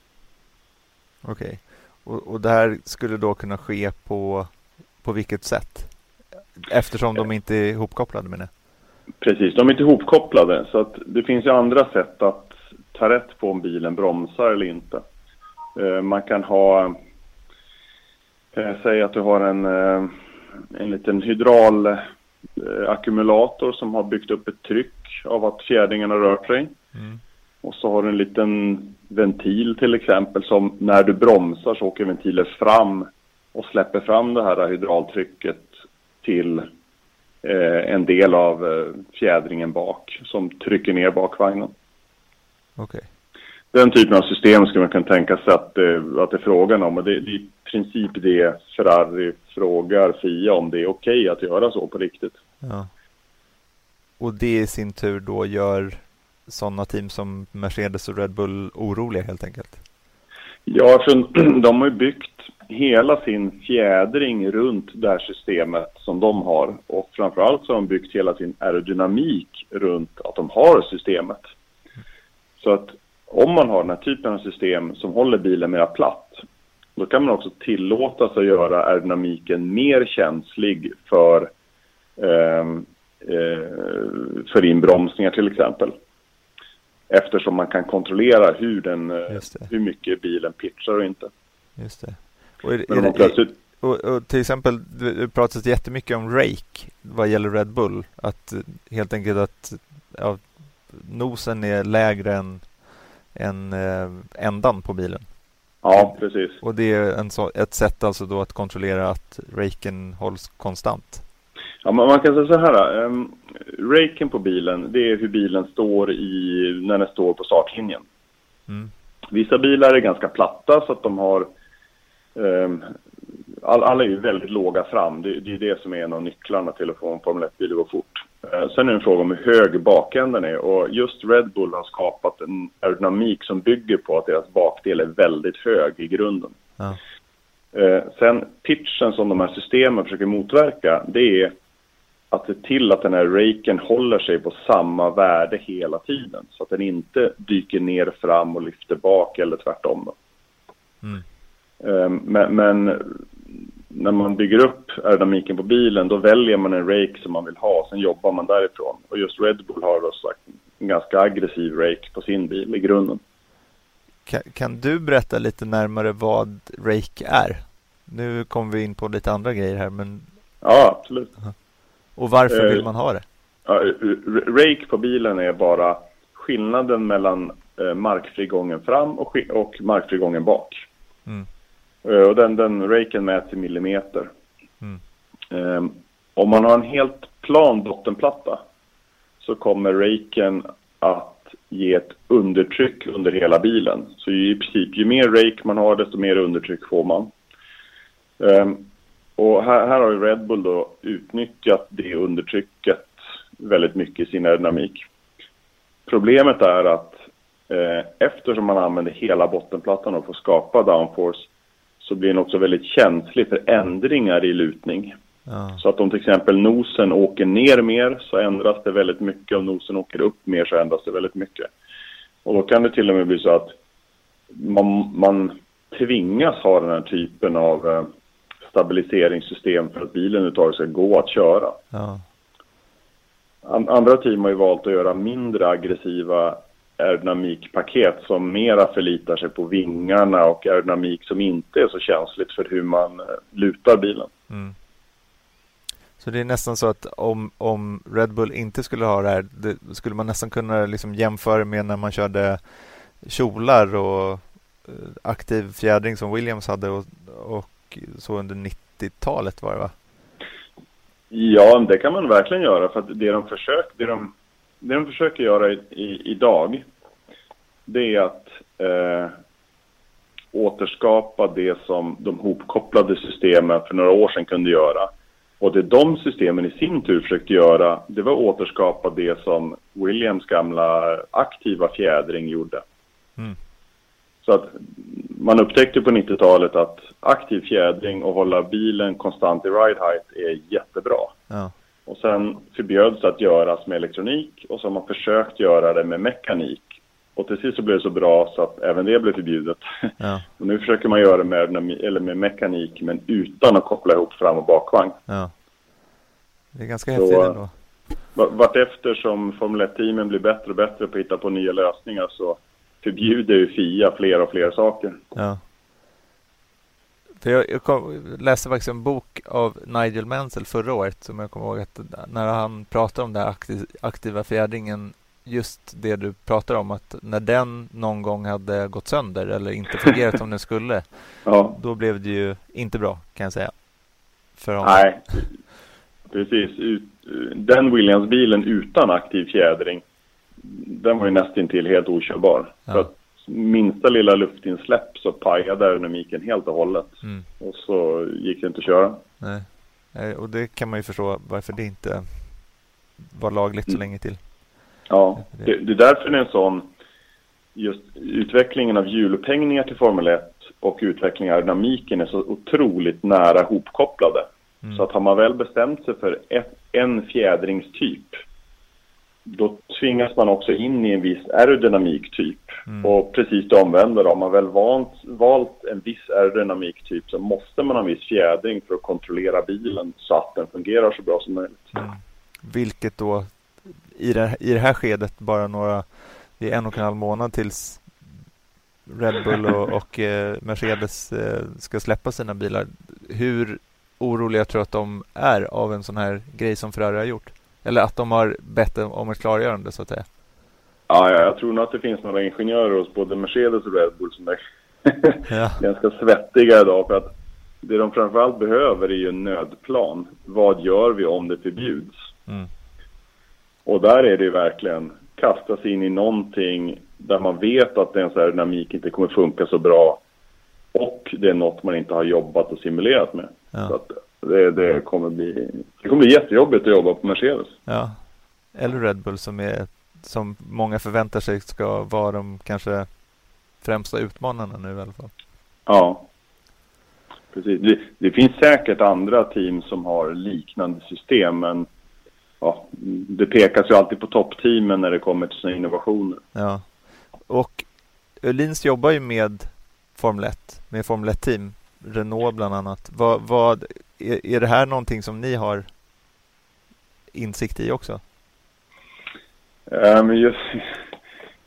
Okej. Och, och det här skulle då kunna ske på, på vilket sätt? Eftersom de inte är ihopkopplade med det. Precis, de är inte ihopkopplade så att det finns ju andra sätt att ta rätt på om bilen bromsar eller inte. Eh, Man kan ha, eh, säg att du har en, eh, en liten hydraulackumulator som har byggt upp ett tryck av att fjädringen har rört sig. Och så har du en liten ventil till exempel som när du bromsar så åker ventilen fram och släpper fram det här hydraultrycket till eh, en del av eh, fjädringen bak som trycker ner bakvagnen. Okej. Den typen av system skulle man kunna tänka sig att, eh, att det är frågan om. Och det, det princip det Ferrari frågar Fia om det är okej att göra så på riktigt. Ja. Och det i sin tur då gör sådana team som Mercedes och Red Bull oroliga helt enkelt? Ja, för de har ju byggt hela sin fjädring runt det här systemet som de har. Och framförallt så har de byggt hela sin aerodynamik runt att de har systemet. Så att om man har den här typen av system som håller bilen mer platt, då kan man också tillåta sig att göra aerodynamiken mer känslig för, ehm, eh, för inbromsningar till exempel. Eftersom man kan kontrollera hur, den, eh, hur mycket bilen pitchar och inte. Just det. Och, är, är, det- plötsligt och, och till exempel, det det pratas jättemycket om rake vad gäller Red Bull. Att eh, helt enkelt att ja, nosen är lägre än, än eh, ändan på bilen. Ja, precis. Och det är en så, ett sätt alltså då att kontrollera att raken hålls konstant. Ja, man kan säga så här. Um, raken på bilen, det är hur bilen står i, när den står på startlinjen. Mm. Vissa bilar är ganska platta så att de har... ehm, all, alla är ju väldigt låga fram. Det, det är det som är en av nycklarna till att få en Formel 1-bil att gå fort. Eh, sen är det en fråga om hur hög bakänden är. Och just Red Bull har skapat en aerodynamik som bygger på att deras bakdel är väldigt hög i grunden. Ja. Eh, sen pitchen som de här systemen försöker motverka, det är att se till att den här raken håller sig på samma värde hela tiden. Så att den inte dyker ner fram och lyfter bak eller tvärtom. Mm. Eh, Men, men när man bygger upp aerodynamiken på bilen, då väljer man en rake som man vill ha, sen jobbar man därifrån. Och just Red Bull har då sagt en ganska aggressiv rake på sin bil i grunden. Kan, kan du berätta lite närmare vad rake är? Nu kommer vi in på lite andra grejer här, men Ja, absolut. och varför Eh, vill man ha det? Rake på bilen är bara skillnaden mellan eh, markfrigången fram och, och markfrigången bak. Mm. Eh, och den, den raken mäts i millimeter. Mm. Eh, om man har en helt plan bottenplatta så kommer raken att ge ett undertryck under hela bilen. Så i princip, ju mer rake man har desto mer undertryck får man. Eh, och här, här har ju Red Bull då utnyttjat det undertrycket väldigt mycket i sin aerodynamik. Problemet är att eh, eftersom man använder hela bottenplattan för att skapa downforce så blir den också väldigt känslig för ändringar i lutning. Ja. Så att om till exempel nosen åker ner mer så ändras det väldigt mycket. Om nosen åker upp mer så ändras det väldigt mycket. Och då kan det till och med bli så att man, man tvingas ha den här typen av eh, stabiliseringssystem för att bilen överhuvudtaget ska gå att köra. Ja. An- Andra team har ju valt att göra mindre aggressiva aerodynamikpaket som mera förlitar sig på vingarna och aerodynamik som inte är så känsligt för hur man eh, lutar bilen. Mm. Så det är nästan så att om, om Red Bull inte skulle ha det här, det skulle man nästan kunna liksom jämföra med när man körde kjolar och eh, aktiv fjädring som Williams hade och, och så under 90-talet var det va? Ja, det kan man verkligen göra för att det de, försök, det de, det de försöker göra i, i, idag det är att eh, återskapa det som de hopkopplade systemen för några år sedan kunde göra. Och det de systemen i sin tur försökte göra, det var att återskapa det som Williams gamla aktiva fjädring gjorde. Mm. Så att man upptäckte på 90-talet att aktiv fjädring och hålla bilen konstant i ride height är jättebra. Ja. Och sen förbjöds det att göras med elektronik och så har man försökt göra det med mekanik. Och till sist så blev det så bra så att även det blev förbjudet. Ja, Och nu försöker man göra det med, eller med mekanik men utan att koppla ihop fram och bakvagn. ja. Det är ganska häftigt ändå. Va- Vartefter som Formel 1-teamen blir bättre och bättre på att hitta på nya lösningar så förbjuder ju FIA fler och fler saker. Ja. För jag, jag kom, läste faktiskt en bok av Nigel Mansell förra året som jag kommer ihåg att när han pratade om den aktiva fjädringen just det du pratar om att när den någon gång hade gått sönder eller inte fungerat som den skulle Ja, då blev det ju inte bra kan jag säga. För honom. nej. Precis. Ut, den Williams-bilen utan aktiv fjädring, den var ju nästintill helt okörbar. Ja. För att minsta lilla luftinsläpp så pajade aerodynamiken helt och hållet. Mm. Och så gick det inte att köra. Nej. Eh, Och det kan man ju förstå varför det inte var lagligt så Mm. länge till. Ja, det, det är därför det är en sån, just utvecklingen av hjulupphängningar till Formel 1 och utvecklingen av aerodynamiken är så otroligt nära hopkopplade. Mm. Så att har man väl bestämt sig för ett, en fjädringstyp, då tvingas man också in i en viss aerodynamiktyp. Mm. Och precis det omvända då, har man väl valt, valt en viss aerodynamiktyp så måste man ha en viss fjädring för att kontrollera bilen så att den fungerar så bra som möjligt. Mm. Vilket då i det, i det här skedet bara några, det är en och en halv månad tills Red Bull och, och eh, Mercedes eh, ska släppa sina bilar. Hur oroliga tror du att de är av en sån här grej som Ferrari har gjort? Eller att de har bett om ett klargörande så att säga. Ja, ja, jag tror nog att det finns några ingenjörer hos både Mercedes och Red Bull som är Ja. ganska svettiga idag för att det de framförallt behöver är ju en nödplan. Vad gör vi om det förbjuds? Mm. Och där är det ju verkligen kasta sig in i någonting där man vet att ens aerodynamik inte kommer funka så bra och det är något man inte har jobbat och simulerat med. Så Ja. att det, det, kommer bli, det kommer bli jättejobbigt att jobba på Mercedes. ja. Eller Red Bull som är som många förväntar sig ska vara de kanske främsta utmanarna nu i alla fall. Ja, precis. Det, det finns säkert andra team som har liknande system, men ja, det pekas ju alltid på toppteamen när det kommer till sina innovationer. Ja. Och Öhlins jobbar ju med Formel 1, med Formel 1-team, Renault bland annat. Vad, vad, är, är det här någonting som ni har insikt i också? Men just,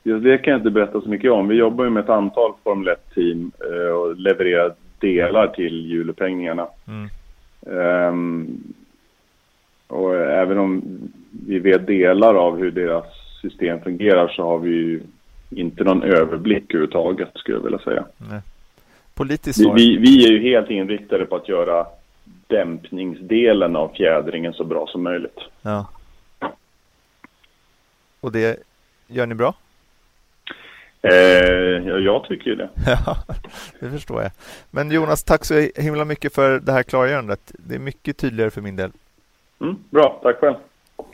just det kan jag inte berätta så mycket om. Vi jobbar ju med ett antal Formel 1-team eh, och levererar delar till hjulupphängningarna. Mm. Ehm, och även om vi vet delar av hur deras system fungerar så har vi ju inte någon överblick överhuvudtaget skulle jag vilja säga. Nej. Politiskt Vi, vi, vi är ju helt inriktade på att göra dämpningsdelen av fjädringen så bra som möjligt. Ja. Och det gör ni bra? Eh, ja, jag tycker ju det. Ja, det förstår jag. Men Jonas, tack så himla mycket för det här klargörandet. Det är mycket tydligare för min del. Mm, bra, tack själv.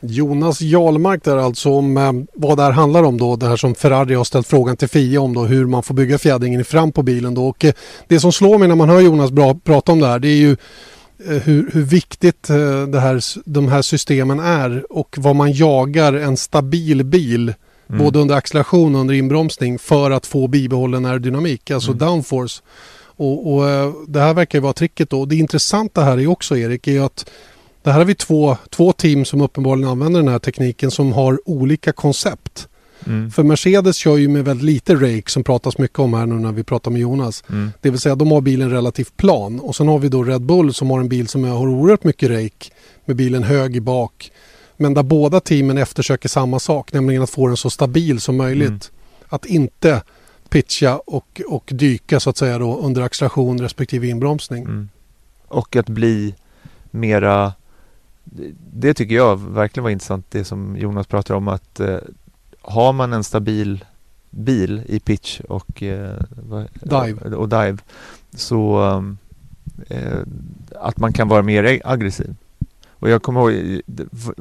Jonas Jarlmark där alltså om eh, vad det här handlar om då. Det här som Ferrari har ställt frågan till FIA om då hur man får bygga fjädringen fram på bilen då. Och eh, det som slår mig när man hör Jonas bra, prata om det här det är ju eh, hur, hur viktigt eh, det här, de här systemen är och vad man jagar en stabil bil både under acceleration och under inbromsning för att få bibehållen aerodynamik, alltså downforce. Och, och eh, det här verkar ju vara tricket då. Det intressanta här är också Erik är ju att det här har vi två, två team som uppenbarligen använder den här tekniken som har olika koncept. Mm. För Mercedes kör ju med väldigt lite rake som pratas mycket om här nu när vi pratar med Jonas. Mm. Det vill säga de har bilen relativt plan och sen har vi då Red Bull som har en bil som har oerhört mycket rake med bilen hög i bak. Men där båda teamen eftersöker samma sak, nämligen att få den så stabil som möjligt. Mm. Att inte pitcha och, och dyka så att säga då under acceleration respektive inbromsning. Mm. Och att bli mera det- tycker jag verkligen var intressant det som Jonas pratar om att eh, har man en stabil bil i pitch och, eh, Dive. och dive så um, eh, att man kan vara mer aggressiv. Och jag kommer ihåg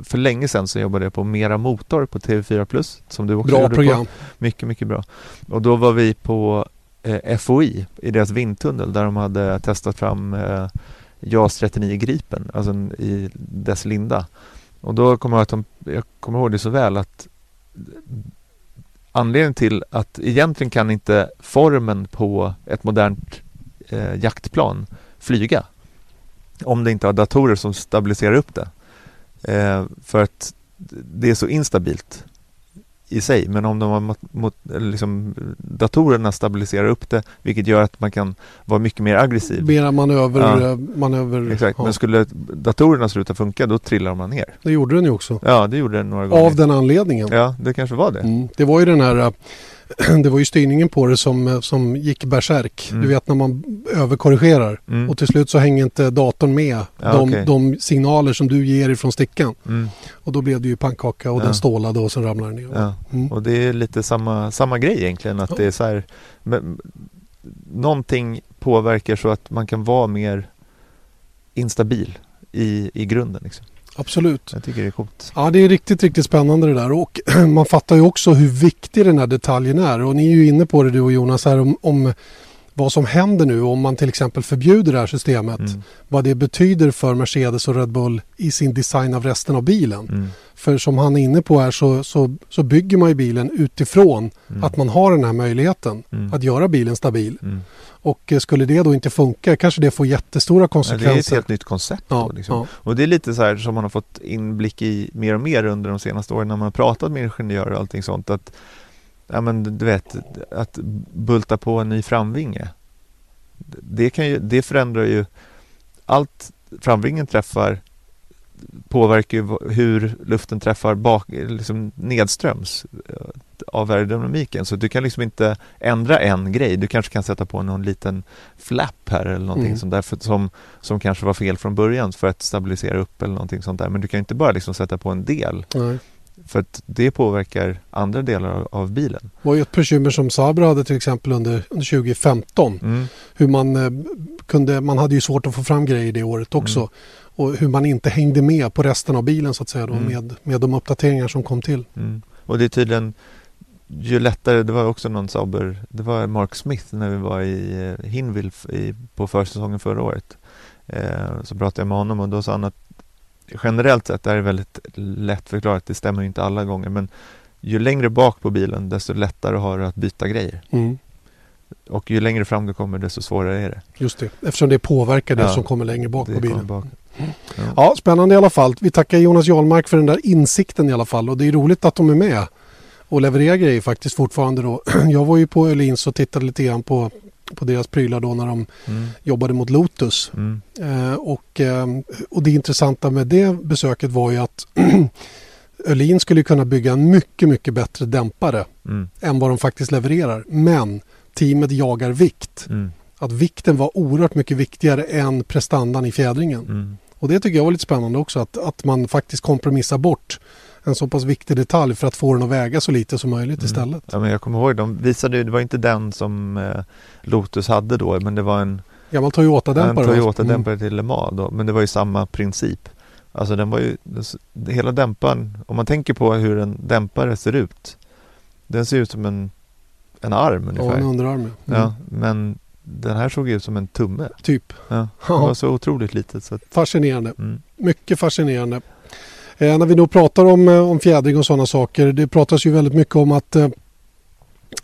för länge sedan så jobbade jag på Mera Motor på TV4 Plus som du också Bra gjorde program. på. Mycket, mycket bra. Och då var vi på eh, FOI i deras vindtunnel där de hade testat fram eh, JAS 39 Gripen, alltså i dess linda. Och då kommer jag, att de, jag kommer ihåg det så väl att anledningen till att egentligen kan inte formen på ett modernt eh, jaktplan flyga om det inte har datorer som stabiliserar upp det. Eh, för att det är så instabilt i sig. Men om de har mot, liksom, datorerna stabiliserar upp det vilket gör att man kan vara mycket mer aggressiv. Mera manöver... Ja. eh, manöver Exakt, ja. men skulle datorerna sluta funka då trillar man ner. Det gjorde den ju också. Ja, det gjorde den några gånger. Av den anledningen. Ja, det kanske var det. Mm. Det var ju den här eh, det var ju styrningen på det som, eh, som gick bärsärk. Mm. Du vet när man överkorrigerar Mm. och till slut så hänger inte datorn med Ja, de, okej. de signaler som du ger ifrån stickan. Mm. Och då blev det ju pannkaka och Ja. den stålade och sen ramlade den ner. Ja. Mm. Och det är lite samma, samma grej egentligen. Att det är så här, men, någonting påverkar så att man kan vara mer instabil i, i grunden. Liksom. Absolut. Jag tycker det är coolt. Ja, det är riktigt, riktigt spännande det där. Och man fattar ju också hur viktig den här detaljen är. Och ni är ju inne på det du och Jonas här om, om vad som händer nu om man till exempel förbjuder det här systemet. Mm. Vad det betyder för Mercedes och Red Bull i sin design av resten av bilen. Mm. För som han är inne på här så, så, så bygger man ju bilen utifrån Mm. att man har den här möjligheten Mm. att göra bilen stabil. Mm. Och eh, skulle det då inte funka kanske det får jättestora konsekvenser. det är ett helt nytt koncept. Ja, då, liksom. ja. Och det är lite så här som man har fått inblick i mer och mer under de senaste åren när man har pratat med ingenjörer och allting sånt. Att, ja, men du vet, att bulta på en ny framvinge. Det, kan ju, det förändrar ju allt framvingen träffar påverkar ju hur luften träffar bak, liksom nedströms eh, av aerodynamiken. Så du kan liksom inte ändra en grej. Du kanske kan sätta på någon liten flap här eller någonting Mm. sånt där för, som, som kanske var fel från början för att stabilisera upp eller någonting sånt där. Men du kan inte bara liksom sätta på en del Nej. För att det påverkar andra delar av, bilen. Det var ju ett bekymmer som Sabra hade till exempel under, under 2015. Mm. Hur man eh, kunde, man hade ju svårt att få fram grejer det året också. Mm. Och hur man inte hängde med på resten av bilen så att säga då, Mm. med, med de uppdateringar som kom till. Mm. Och det är tydligen ju lättare, det var också någon Sauber, det var Mark Smith när vi var i eh, i, på försäsongen förra året. Eh, så pratade jag med honom och då sa han att generellt sett, det är väldigt lätt förklarat, det stämmer inte alla gånger, men ju längre bak på bilen desto lättare har du att byta grejer. Mm. Och ju längre fram du kommer desto svårare är det. Just det, eftersom det påverkar det Ja. som kommer längre bak det på bilen. Bak. Ja. Ja, spännande i alla fall. Vi tackar Jonas Jarlmark för den där insikten i alla fall och det är roligt att de är med och levererar grejer faktiskt fortfarande då. Jag var ju på Öhlins och tittade lite grann på, på deras prylar då när de Mm. jobbade mot Lotus. Mm. Eh, och, eh, och det intressanta med det besöket var ju att Öhlin skulle kunna bygga en mycket, mycket bättre dämpare Mm. än vad de faktiskt levererar. Men teamet jagar vikt. Mm. Att vikten var oerhört mycket viktigare än prestandan i fjädringen. Mm. Och det tycker jag var lite spännande också att, att man faktiskt kompromissar bort en så pass viktig detalj för att få den att väga så lite som möjligt Mm. istället. Ja, men jag kommer ihåg, de visade det var inte den som eh, Lotus hade då, men det var en Gammal En Toyota-dämpare. va? Toyota-dämpare till Le Mans då, men det var ju samma princip. Alltså den var ju, hela dämparen, om man tänker på hur en dämpare ser ut. Den ser ut som en, en arm Ja, ungefär. en underarm. ja. Mm. Ja, men den här såg ut som en tumme. Typ. Ja, det Ja. var så otroligt litet. Så att, Fascinerande. mm, Mycket fascinerande. Eh, när vi då pratar om, eh, om fjädring och sådana saker. Det pratas ju väldigt mycket om att eh,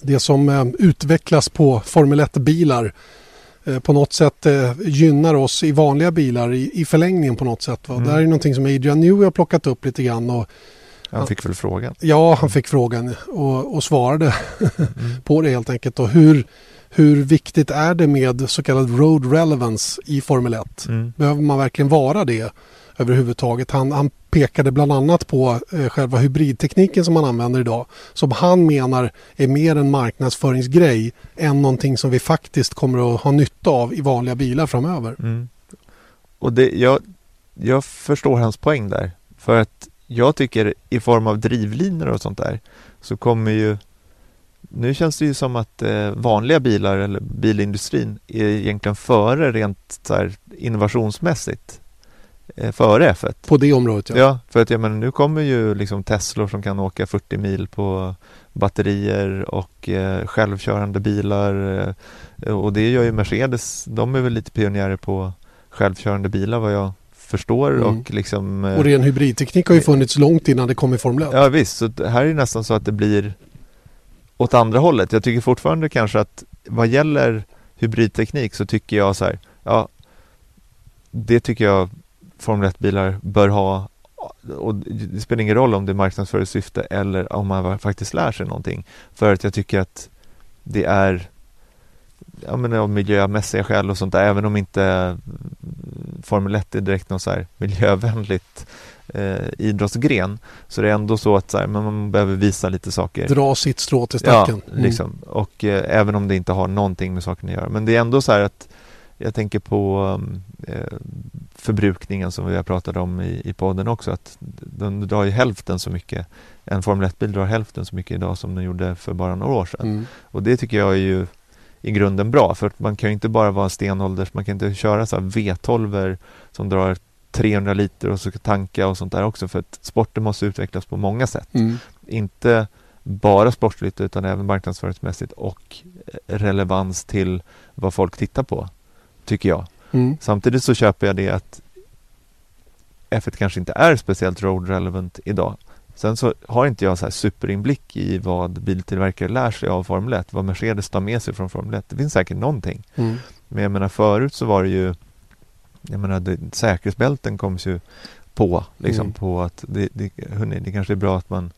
det som eh, utvecklas på Formel 1-bilar eh, på något sätt gynnar oss i vanliga bilar i, i förlängningen på något sätt. Va? Mm. Det här är någonting som Adrian Newey har plockat upp lite grann. Och, han fick väl frågan. ja, han fick frågan och, och svarade Mm. på det helt enkelt. Och hur, hur viktigt är det med så kallad road relevance i Formel 1? Mm. Behöver man verkligen vara det överhuvudtaget? Han, han pekade bland annat på eh, själva hybridtekniken som man använder idag. Som han menar är mer en marknadsföringsgrej än någonting som vi faktiskt kommer att ha nytta av i vanliga bilar framöver. Mm. Och det, jag, jag förstår hans poäng där. För att jag tycker i form av drivlinor och sånt där så kommer ju nu känns det ju som att eh, vanliga bilar eller bilindustrin är egentligen före rent så här, innovationsmässigt. Eh, före F1. På det området ja. Ja, för att jag menar, nu kommer ju liksom Teslor som kan åka 40 mil på batterier och eh, självkörande bilar eh, och det gör ju Mercedes. De är väl lite pionjärer på självkörande bilar vad jag förstår Mm. och liksom eh, Och ren hybridteknik har ju funnits långt innan det kom i Formel 1. Ja visst, så det här är nästan så att det blir åt andra hållet. Jag tycker fortfarande kanske att vad gäller hybridteknik så tycker jag så här, ja, det tycker jag Formel 1-bilar bör ha och det spelar ingen roll om det är marknadsföringssyfte eller om man faktiskt lär sig någonting. För att jag tycker att det är ja, men av miljömässiga skäl och sånt där, även om inte mm, Formel 1 är direkt någon så här miljövänligt eh, idrottsgren så det är ändå så att så här, men man behöver visa lite saker. Dra sitt strå till Ja, stacken. Mm. liksom. Och eh, även om det inte har någonting med saken att göra. Men det är ändå så här att jag tänker på um, förbrukningen som vi har pratat om i, i podden också. Att den drar ju hälften så mycket. En Formel 1-bil drar hälften så mycket idag som den gjorde för bara några år sedan. Mm. Och det tycker jag är ju i grunden bra. För att man kan ju inte bara vara en stenålders, man kan inte köra så här V12 som drar 300 liter och så tanka och sånt där också. För att sporten måste utvecklas på många sätt Mm. inte bara sportsligt utan även marknadsföringsmässigt och eh, relevans till vad folk tittar på, tycker jag. Mm. Samtidigt så köper jag det att F1 kanske inte är speciellt road relevant idag. Sen så har inte jag så här superinblick i vad biltillverkare lär sig av Formel 1, vad Mercedes tar med sig från Formel 1. Det finns säkert någonting. Mm. Men jag menar förut så var det ju Jag menar det, säkerhetsbälten kom ju på liksom Mm. på att det, det, hörni, det kanske är bra att man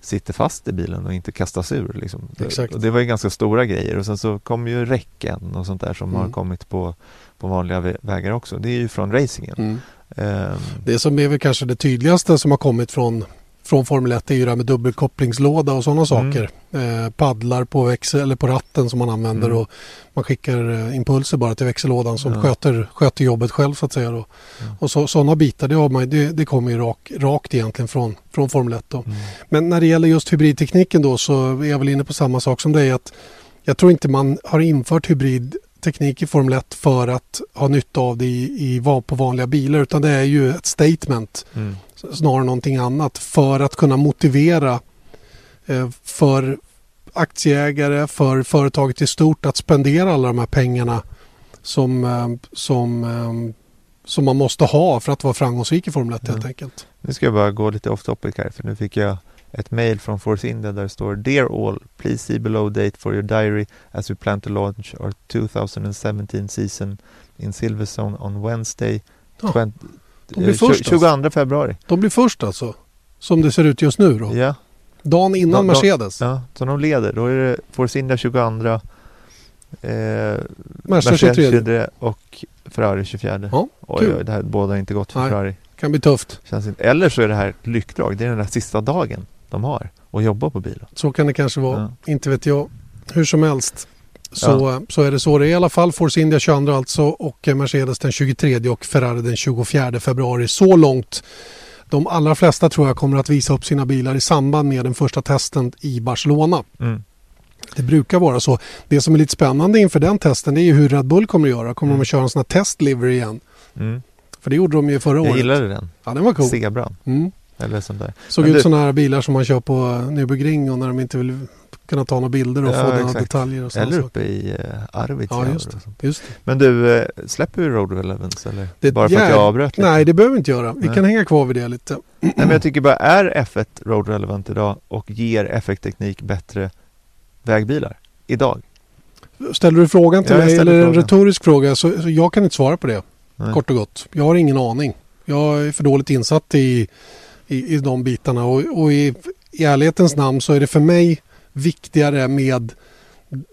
sitter fast i bilen och inte kastas ur liksom. Och det var ju ganska stora grejer och sen så kom ju räcken och sånt där som Mm. har kommit på, på vanliga vä- vägar också. Det är ju från racingen. Mm. Ehm, Det som är väl kanske det tydligaste som har kommit från, från Formel 1 är ju det här med dubbelkopplingslåda och sådana saker. Eh, paddlar på växel eller på ratten som man använder Mm. och man skickar eh, impulser bara till växellådan som Ja. sköter, sköter jobbet själv så att säga. Då. Ja. Och så, sådana bitar det, har man, det, det kommer ju rak, rakt egentligen från, från Formel 1. Då. mm. Men när det gäller just hybridtekniken då så är jag väl inne på samma sak som dig. Att jag tror inte man har infört hybridteknik i Formel 1 för att ha nytta av det i, i, på vanliga bilar utan det är ju ett statement Mm. Snarare någonting annat för att kunna motivera eh, för aktieägare, för företaget i stort att spendera alla de här pengarna som, eh, som, eh, som man måste ha för att vara framgångsrik i Formel 1 helt Ja. enkelt. Nu ska jag bara gå lite off topic här för nu fick jag ett mail från Force India där det står Dear all, please see below date for your diary as we plan to launch our 2017 season in Silverstone on Wednesday Ja, 20, de blir eh, först 22 februari. De blir först alltså, som det ser ut just nu då. Ja, Dagen innan De- de- Mercedes. ja, så de leder. Då är det Force India 22 eh, Merca 23. och Ferrari 24. Ja, oj, kul. oj, det här båda inte gott för Nej. Ferrari. Kan bli tufft. Känns inte. Eller så är det här ett lyckdrag. Det är den där sista dagen de har och jobba på bilen. Så kan det kanske vara. Ja. Inte vet jag. Hur som helst. Så, så är det så det är i alla fall. Force India 22 alltså och Mercedes den 23 och Ferrari den 24 februari. Så långt. De allra flesta tror jag kommer att visa upp sina bilar i samband med den första testen i Barcelona. Mm. Det brukar vara så. Det som är lite spännande inför den testen är ju hur Red Bull kommer att göra. Kommer Mm. de att köra en sån här testlivery igen? Mm. För det gjorde de ju förra Jag året. gillade den. Ja, den var cool. Zebran. Mm. Eller sånt där. Såg Men ut du- sådana här bilar som man kör på Nürburgring och när de inte vill kunna ta några bilder och Ja, få några detaljer och Eller uppe i uh, Arvidsjaur. Ja, just. Just. Men du, eh, släpper vi Road Relevance eller? Det- bara för att ja, jag avbröt lite? Nej, det behöver vi inte göra. Vi Nej. kan hänga kvar vid det lite. Nej, men jag tycker bara, är F1 Road Relevant idag och ger F1-teknik bättre vägbilar idag? Ställer du frågan till Ja, jag mig eller en frågan. retorisk fråga så, så jag kan inte svara på det. Nej. Kort och gott. Jag har ingen aning. Jag är för dåligt insatt i, i, i de bitarna och, och i, i ärlighetens namn så är det för mig viktigare med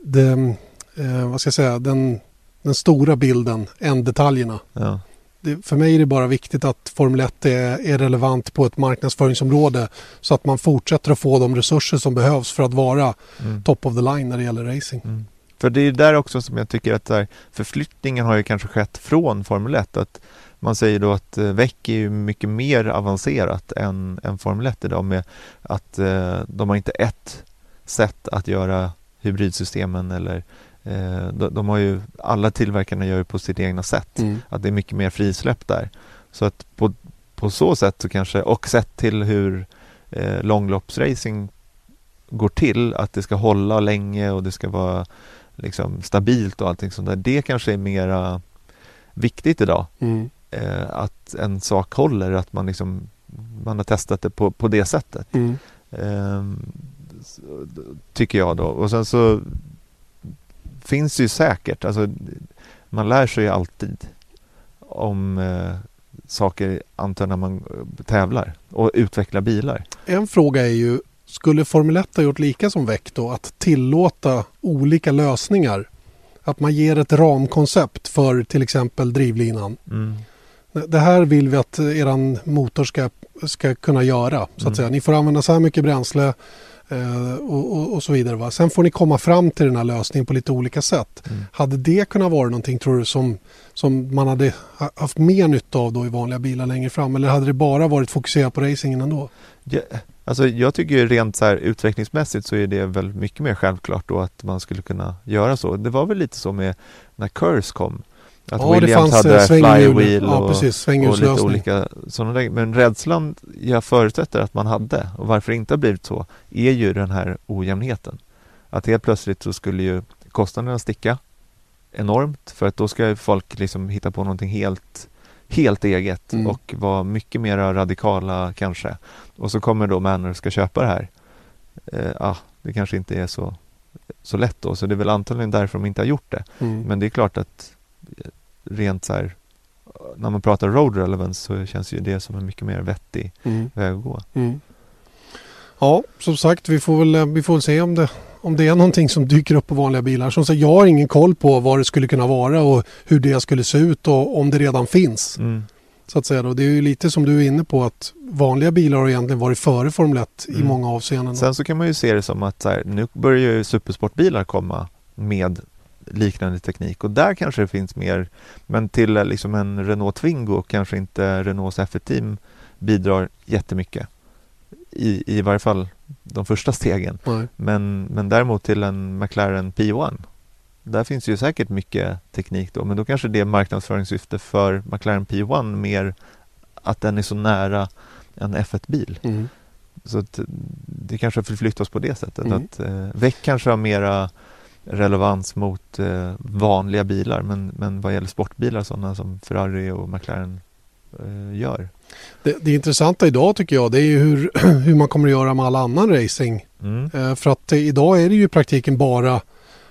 den, eh, vad ska jag säga, den, den stora bilden än detaljerna. Ja. det, för mig är det bara viktigt att Formel 1 är, är relevant på ett marknadsföringsområde så att man fortsätter att få de resurser som behövs för att vara Mm. top of the line när det gäller racing. Mm. För det är där också som jag tycker att förflyttningen har ju kanske skett från Formel 1. Att man säger då att eh, VEC är ju mycket mer avancerat än, än Formel 1 idag med att eh, de har inte ett sätt att göra hybridsystemen eller eh, de, de har ju, alla tillverkarna gör ju på sitt egna sätt. Mm. Att det är mycket mer frisläpp där. Så att på, på så sätt så kanske, och sett till hur eh, långloppsracing går till, att det ska hålla länge och det ska vara liksom stabilt och allting sånt där. Det kanske är mera viktigt idag. Mm. Eh, att en sak håller, att man liksom man har testat det på, på det sättet. Mm. Ehm, tycker jag då. Och sen så finns det ju säkert, alltså man lär sig ju alltid om eh, saker, antar när man eh, tävlar och utvecklar bilar. En fråga är ju, skulle Formel 1 ha gjort lika som VEC då? Att tillåta olika lösningar? Att man ger ett ramkoncept för till exempel drivlinan. Mm. Det här vill vi att eran motor ska, ska kunna göra. Så att Mm. säga. Ni får använda så här mycket bränsle eh, och, och, och så vidare. Va? Sen får ni komma fram till den här lösningen på lite olika sätt. Mm. Hade det kunnat vara någonting tror du som, som man hade ha- haft mer nytta av då i vanliga bilar längre fram? Eller hade det bara varit fokuserat på racingen ändå? Ja, alltså jag tycker rent så här utvecklingsmässigt så är det väl mycket mer självklart då att man skulle kunna göra så. Det var väl lite så med när Curse kom. Att Ja, det Williams fanns, eh, hade flywheel Ja, och, precis, och lite olika sådana. Men rädslan jag förutsätter att man hade och varför det inte har blivit så är ju den här ojämnheten. Att helt plötsligt så skulle ju kostnaderna sticka enormt för att då ska folk liksom hitta på någonting helt, helt eget Mm. och vara mycket mer radikala kanske. Och så kommer då Manor och ska köpa det här. Eh, ah, det kanske inte är så, så lätt då, så det är väl antagligen därför de inte har gjort det. Mm. Men det är klart att rent så här när man pratar road relevance så känns ju det som en mycket mer vettig Mm. väg att gå. Mm. Ja, som sagt, vi får väl, eh, vi får väl se om det, om det är någonting som dyker upp på vanliga bilar. Som sagt, jag har ingen koll på vad det skulle kunna vara och hur det skulle se ut och om det redan finns. Mm. Så att säga då. Det är ju lite som du är inne på att vanliga bilar har egentligen varit före Formel 1 i Mm. många avseenden. Sen så kan man ju se det som att här, nu börjar ju supersportbilar komma med liknande teknik och där kanske det finns mer men till eh, liksom en Renault Twingo kanske inte Renaults F1-team bidrar jättemycket i, i varje fall de första stegen men, men däremot till en McLaren P1 där finns ju säkert mycket teknik då men då kanske det är marknadsföringssyfte för McLaren P1 mer att den är så nära en F1-bil Mm. så att det kanske förflyttas på det sättet. Mm. Att eh, väck kanske har mera relevans mot eh, vanliga bilar men, men vad gäller sportbilar sådana som Ferrari och McLaren eh, gör. Det, det intressanta idag tycker jag det är ju hur, hur man kommer att göra med all annan racing. Mm. Eh, för att eh, idag är det ju i praktiken bara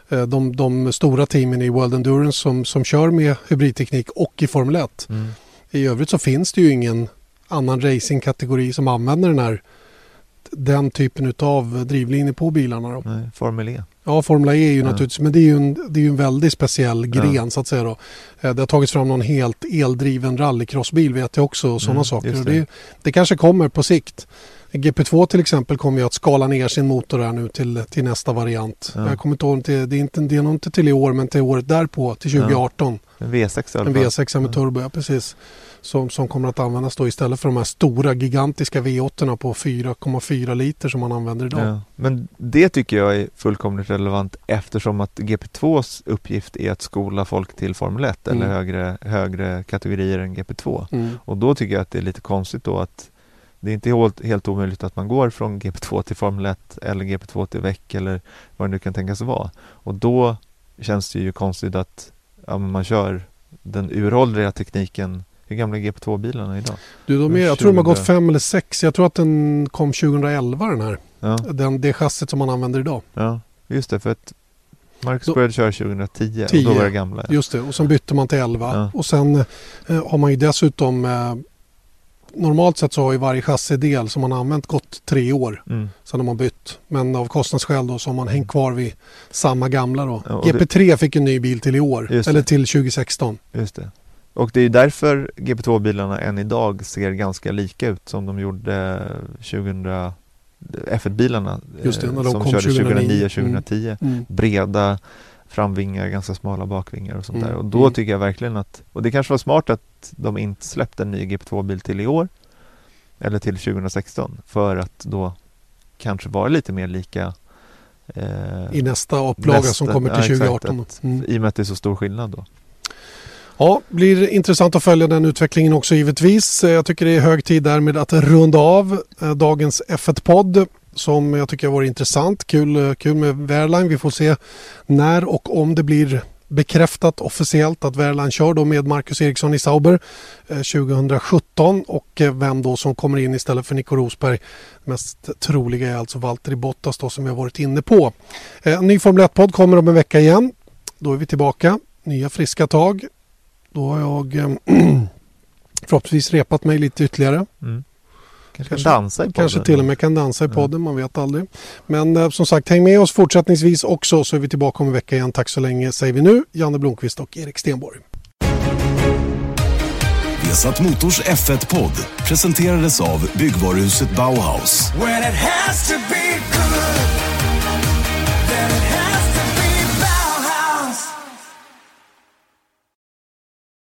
eh, de, de stora teamen i World Endurance som, som kör med hybridteknik och i Formel 1. Mm. I övrigt så finns det ju ingen annan racingkategori som använder den här den typen av drivlinje på bilarna. Då. Nej, Formel E. Ja, Formula E är ju Ja. naturligtvis, men det är ju en, det är en väldigt speciell gren så att säga. Då. Eh, Det har tagits fram någon helt eldriven rallycrossbil vet jag också och sådana Mm, saker. det. det, det kanske kommer på sikt. GP2 till exempel kommer ju att skala ner sin motor här nu till, till nästa variant. Ja. Jag kommer inte ihåg, till, det, är inte, det är nog inte till i år men till året därpå, till 2018. En V6 i alla En fall. V6 med Ja. turbo, ja precis. Som, som kommer att användas då istället för de här stora gigantiska V8 på 4,4 liter som man använder idag. Ja. Men det tycker jag är fullkomligt relevant eftersom att GP2s uppgift är att skola folk till Formel 1 eller Mm. högre, högre kategorier än GP2. Mm. Och då tycker jag att det är lite konstigt då att det är inte helt, helt omöjligt att man går från GP2 till Formel 1 eller GP2 till VEC eller vad det nu kan tänkas vara. Och då känns det ju konstigt att ja, man kör den uråldriga tekniken. Hur gamla är GP2-bilarna idag? Du, de är, jag 20. tror de har gått fem eller sex. Jag tror att den kom 2011 den här. Ja, Den, det chassit som man använder idag. ja just det. För att Marcus Då- började köra 2010 10, och då var det gamla. Ja. Just det. Och sen bytte man till 11. Ja. Och sen eh, har man ju dessutom eh, Normalt sett så har ju varje chassidel som man har använt gått tre år. Mm. Sen har man bytt. Men av kostnadsskäl då så har man hängt kvar vid samma gamla då. Ja, och det- GP3 fick en ny bil till i år. Eller till 2016. Just det. Och det är därför GP2-bilarna än idag ser ganska lika ut som de gjorde 2000 F1-bilarna Just det, eh, när de som kom körde 2009. 2009-2010. Mm. Breda framvingar, ganska smala bakvingar och sånt Mm, där. Och då mm. tycker jag verkligen att, och det kanske var smart att de inte släppte en ny GP2-bil till i år eller till 2016 för att då kanske vara lite mer lika eh, I nästa upplaga som kommer till ja, exakt, 2018. att- Mm. i och med att det är så stor skillnad då. Ja, blir intressant att följa den utvecklingen också givetvis. Eh, jag tycker det är hög tid därmed att runda av eh, dagens F1-podd som jag tycker har varit intressant. Kul, eh, kul med Wehrlein. Vi får se när och om det blir bekräftat officiellt att Verland kör då med Marcus Eriksson i Sauber 2017 och vem då som kommer in istället för Nico Rosberg. Mest troliga är alltså Valtteri Bottas då som vi har varit inne på. En ny Formel 1-podd kommer om en vecka igen. Då är vi tillbaka. Nya friska tag. Då har jag eh, förhoppningsvis repat mig lite ytterligare. Kanske, Kanske- kan dansa i podden. Kanske till och med kan dansa i podden, man vet aldrig. Men eh, som sagt, häng med oss fortsättningsvis också så är vi tillbaka om en vecka igen. Tack så länge säger vi nu, Janne Blomqvist och Erik Stenborg. Vesat Motors F1-podd presenterades av byggvaruhuset Bauhaus.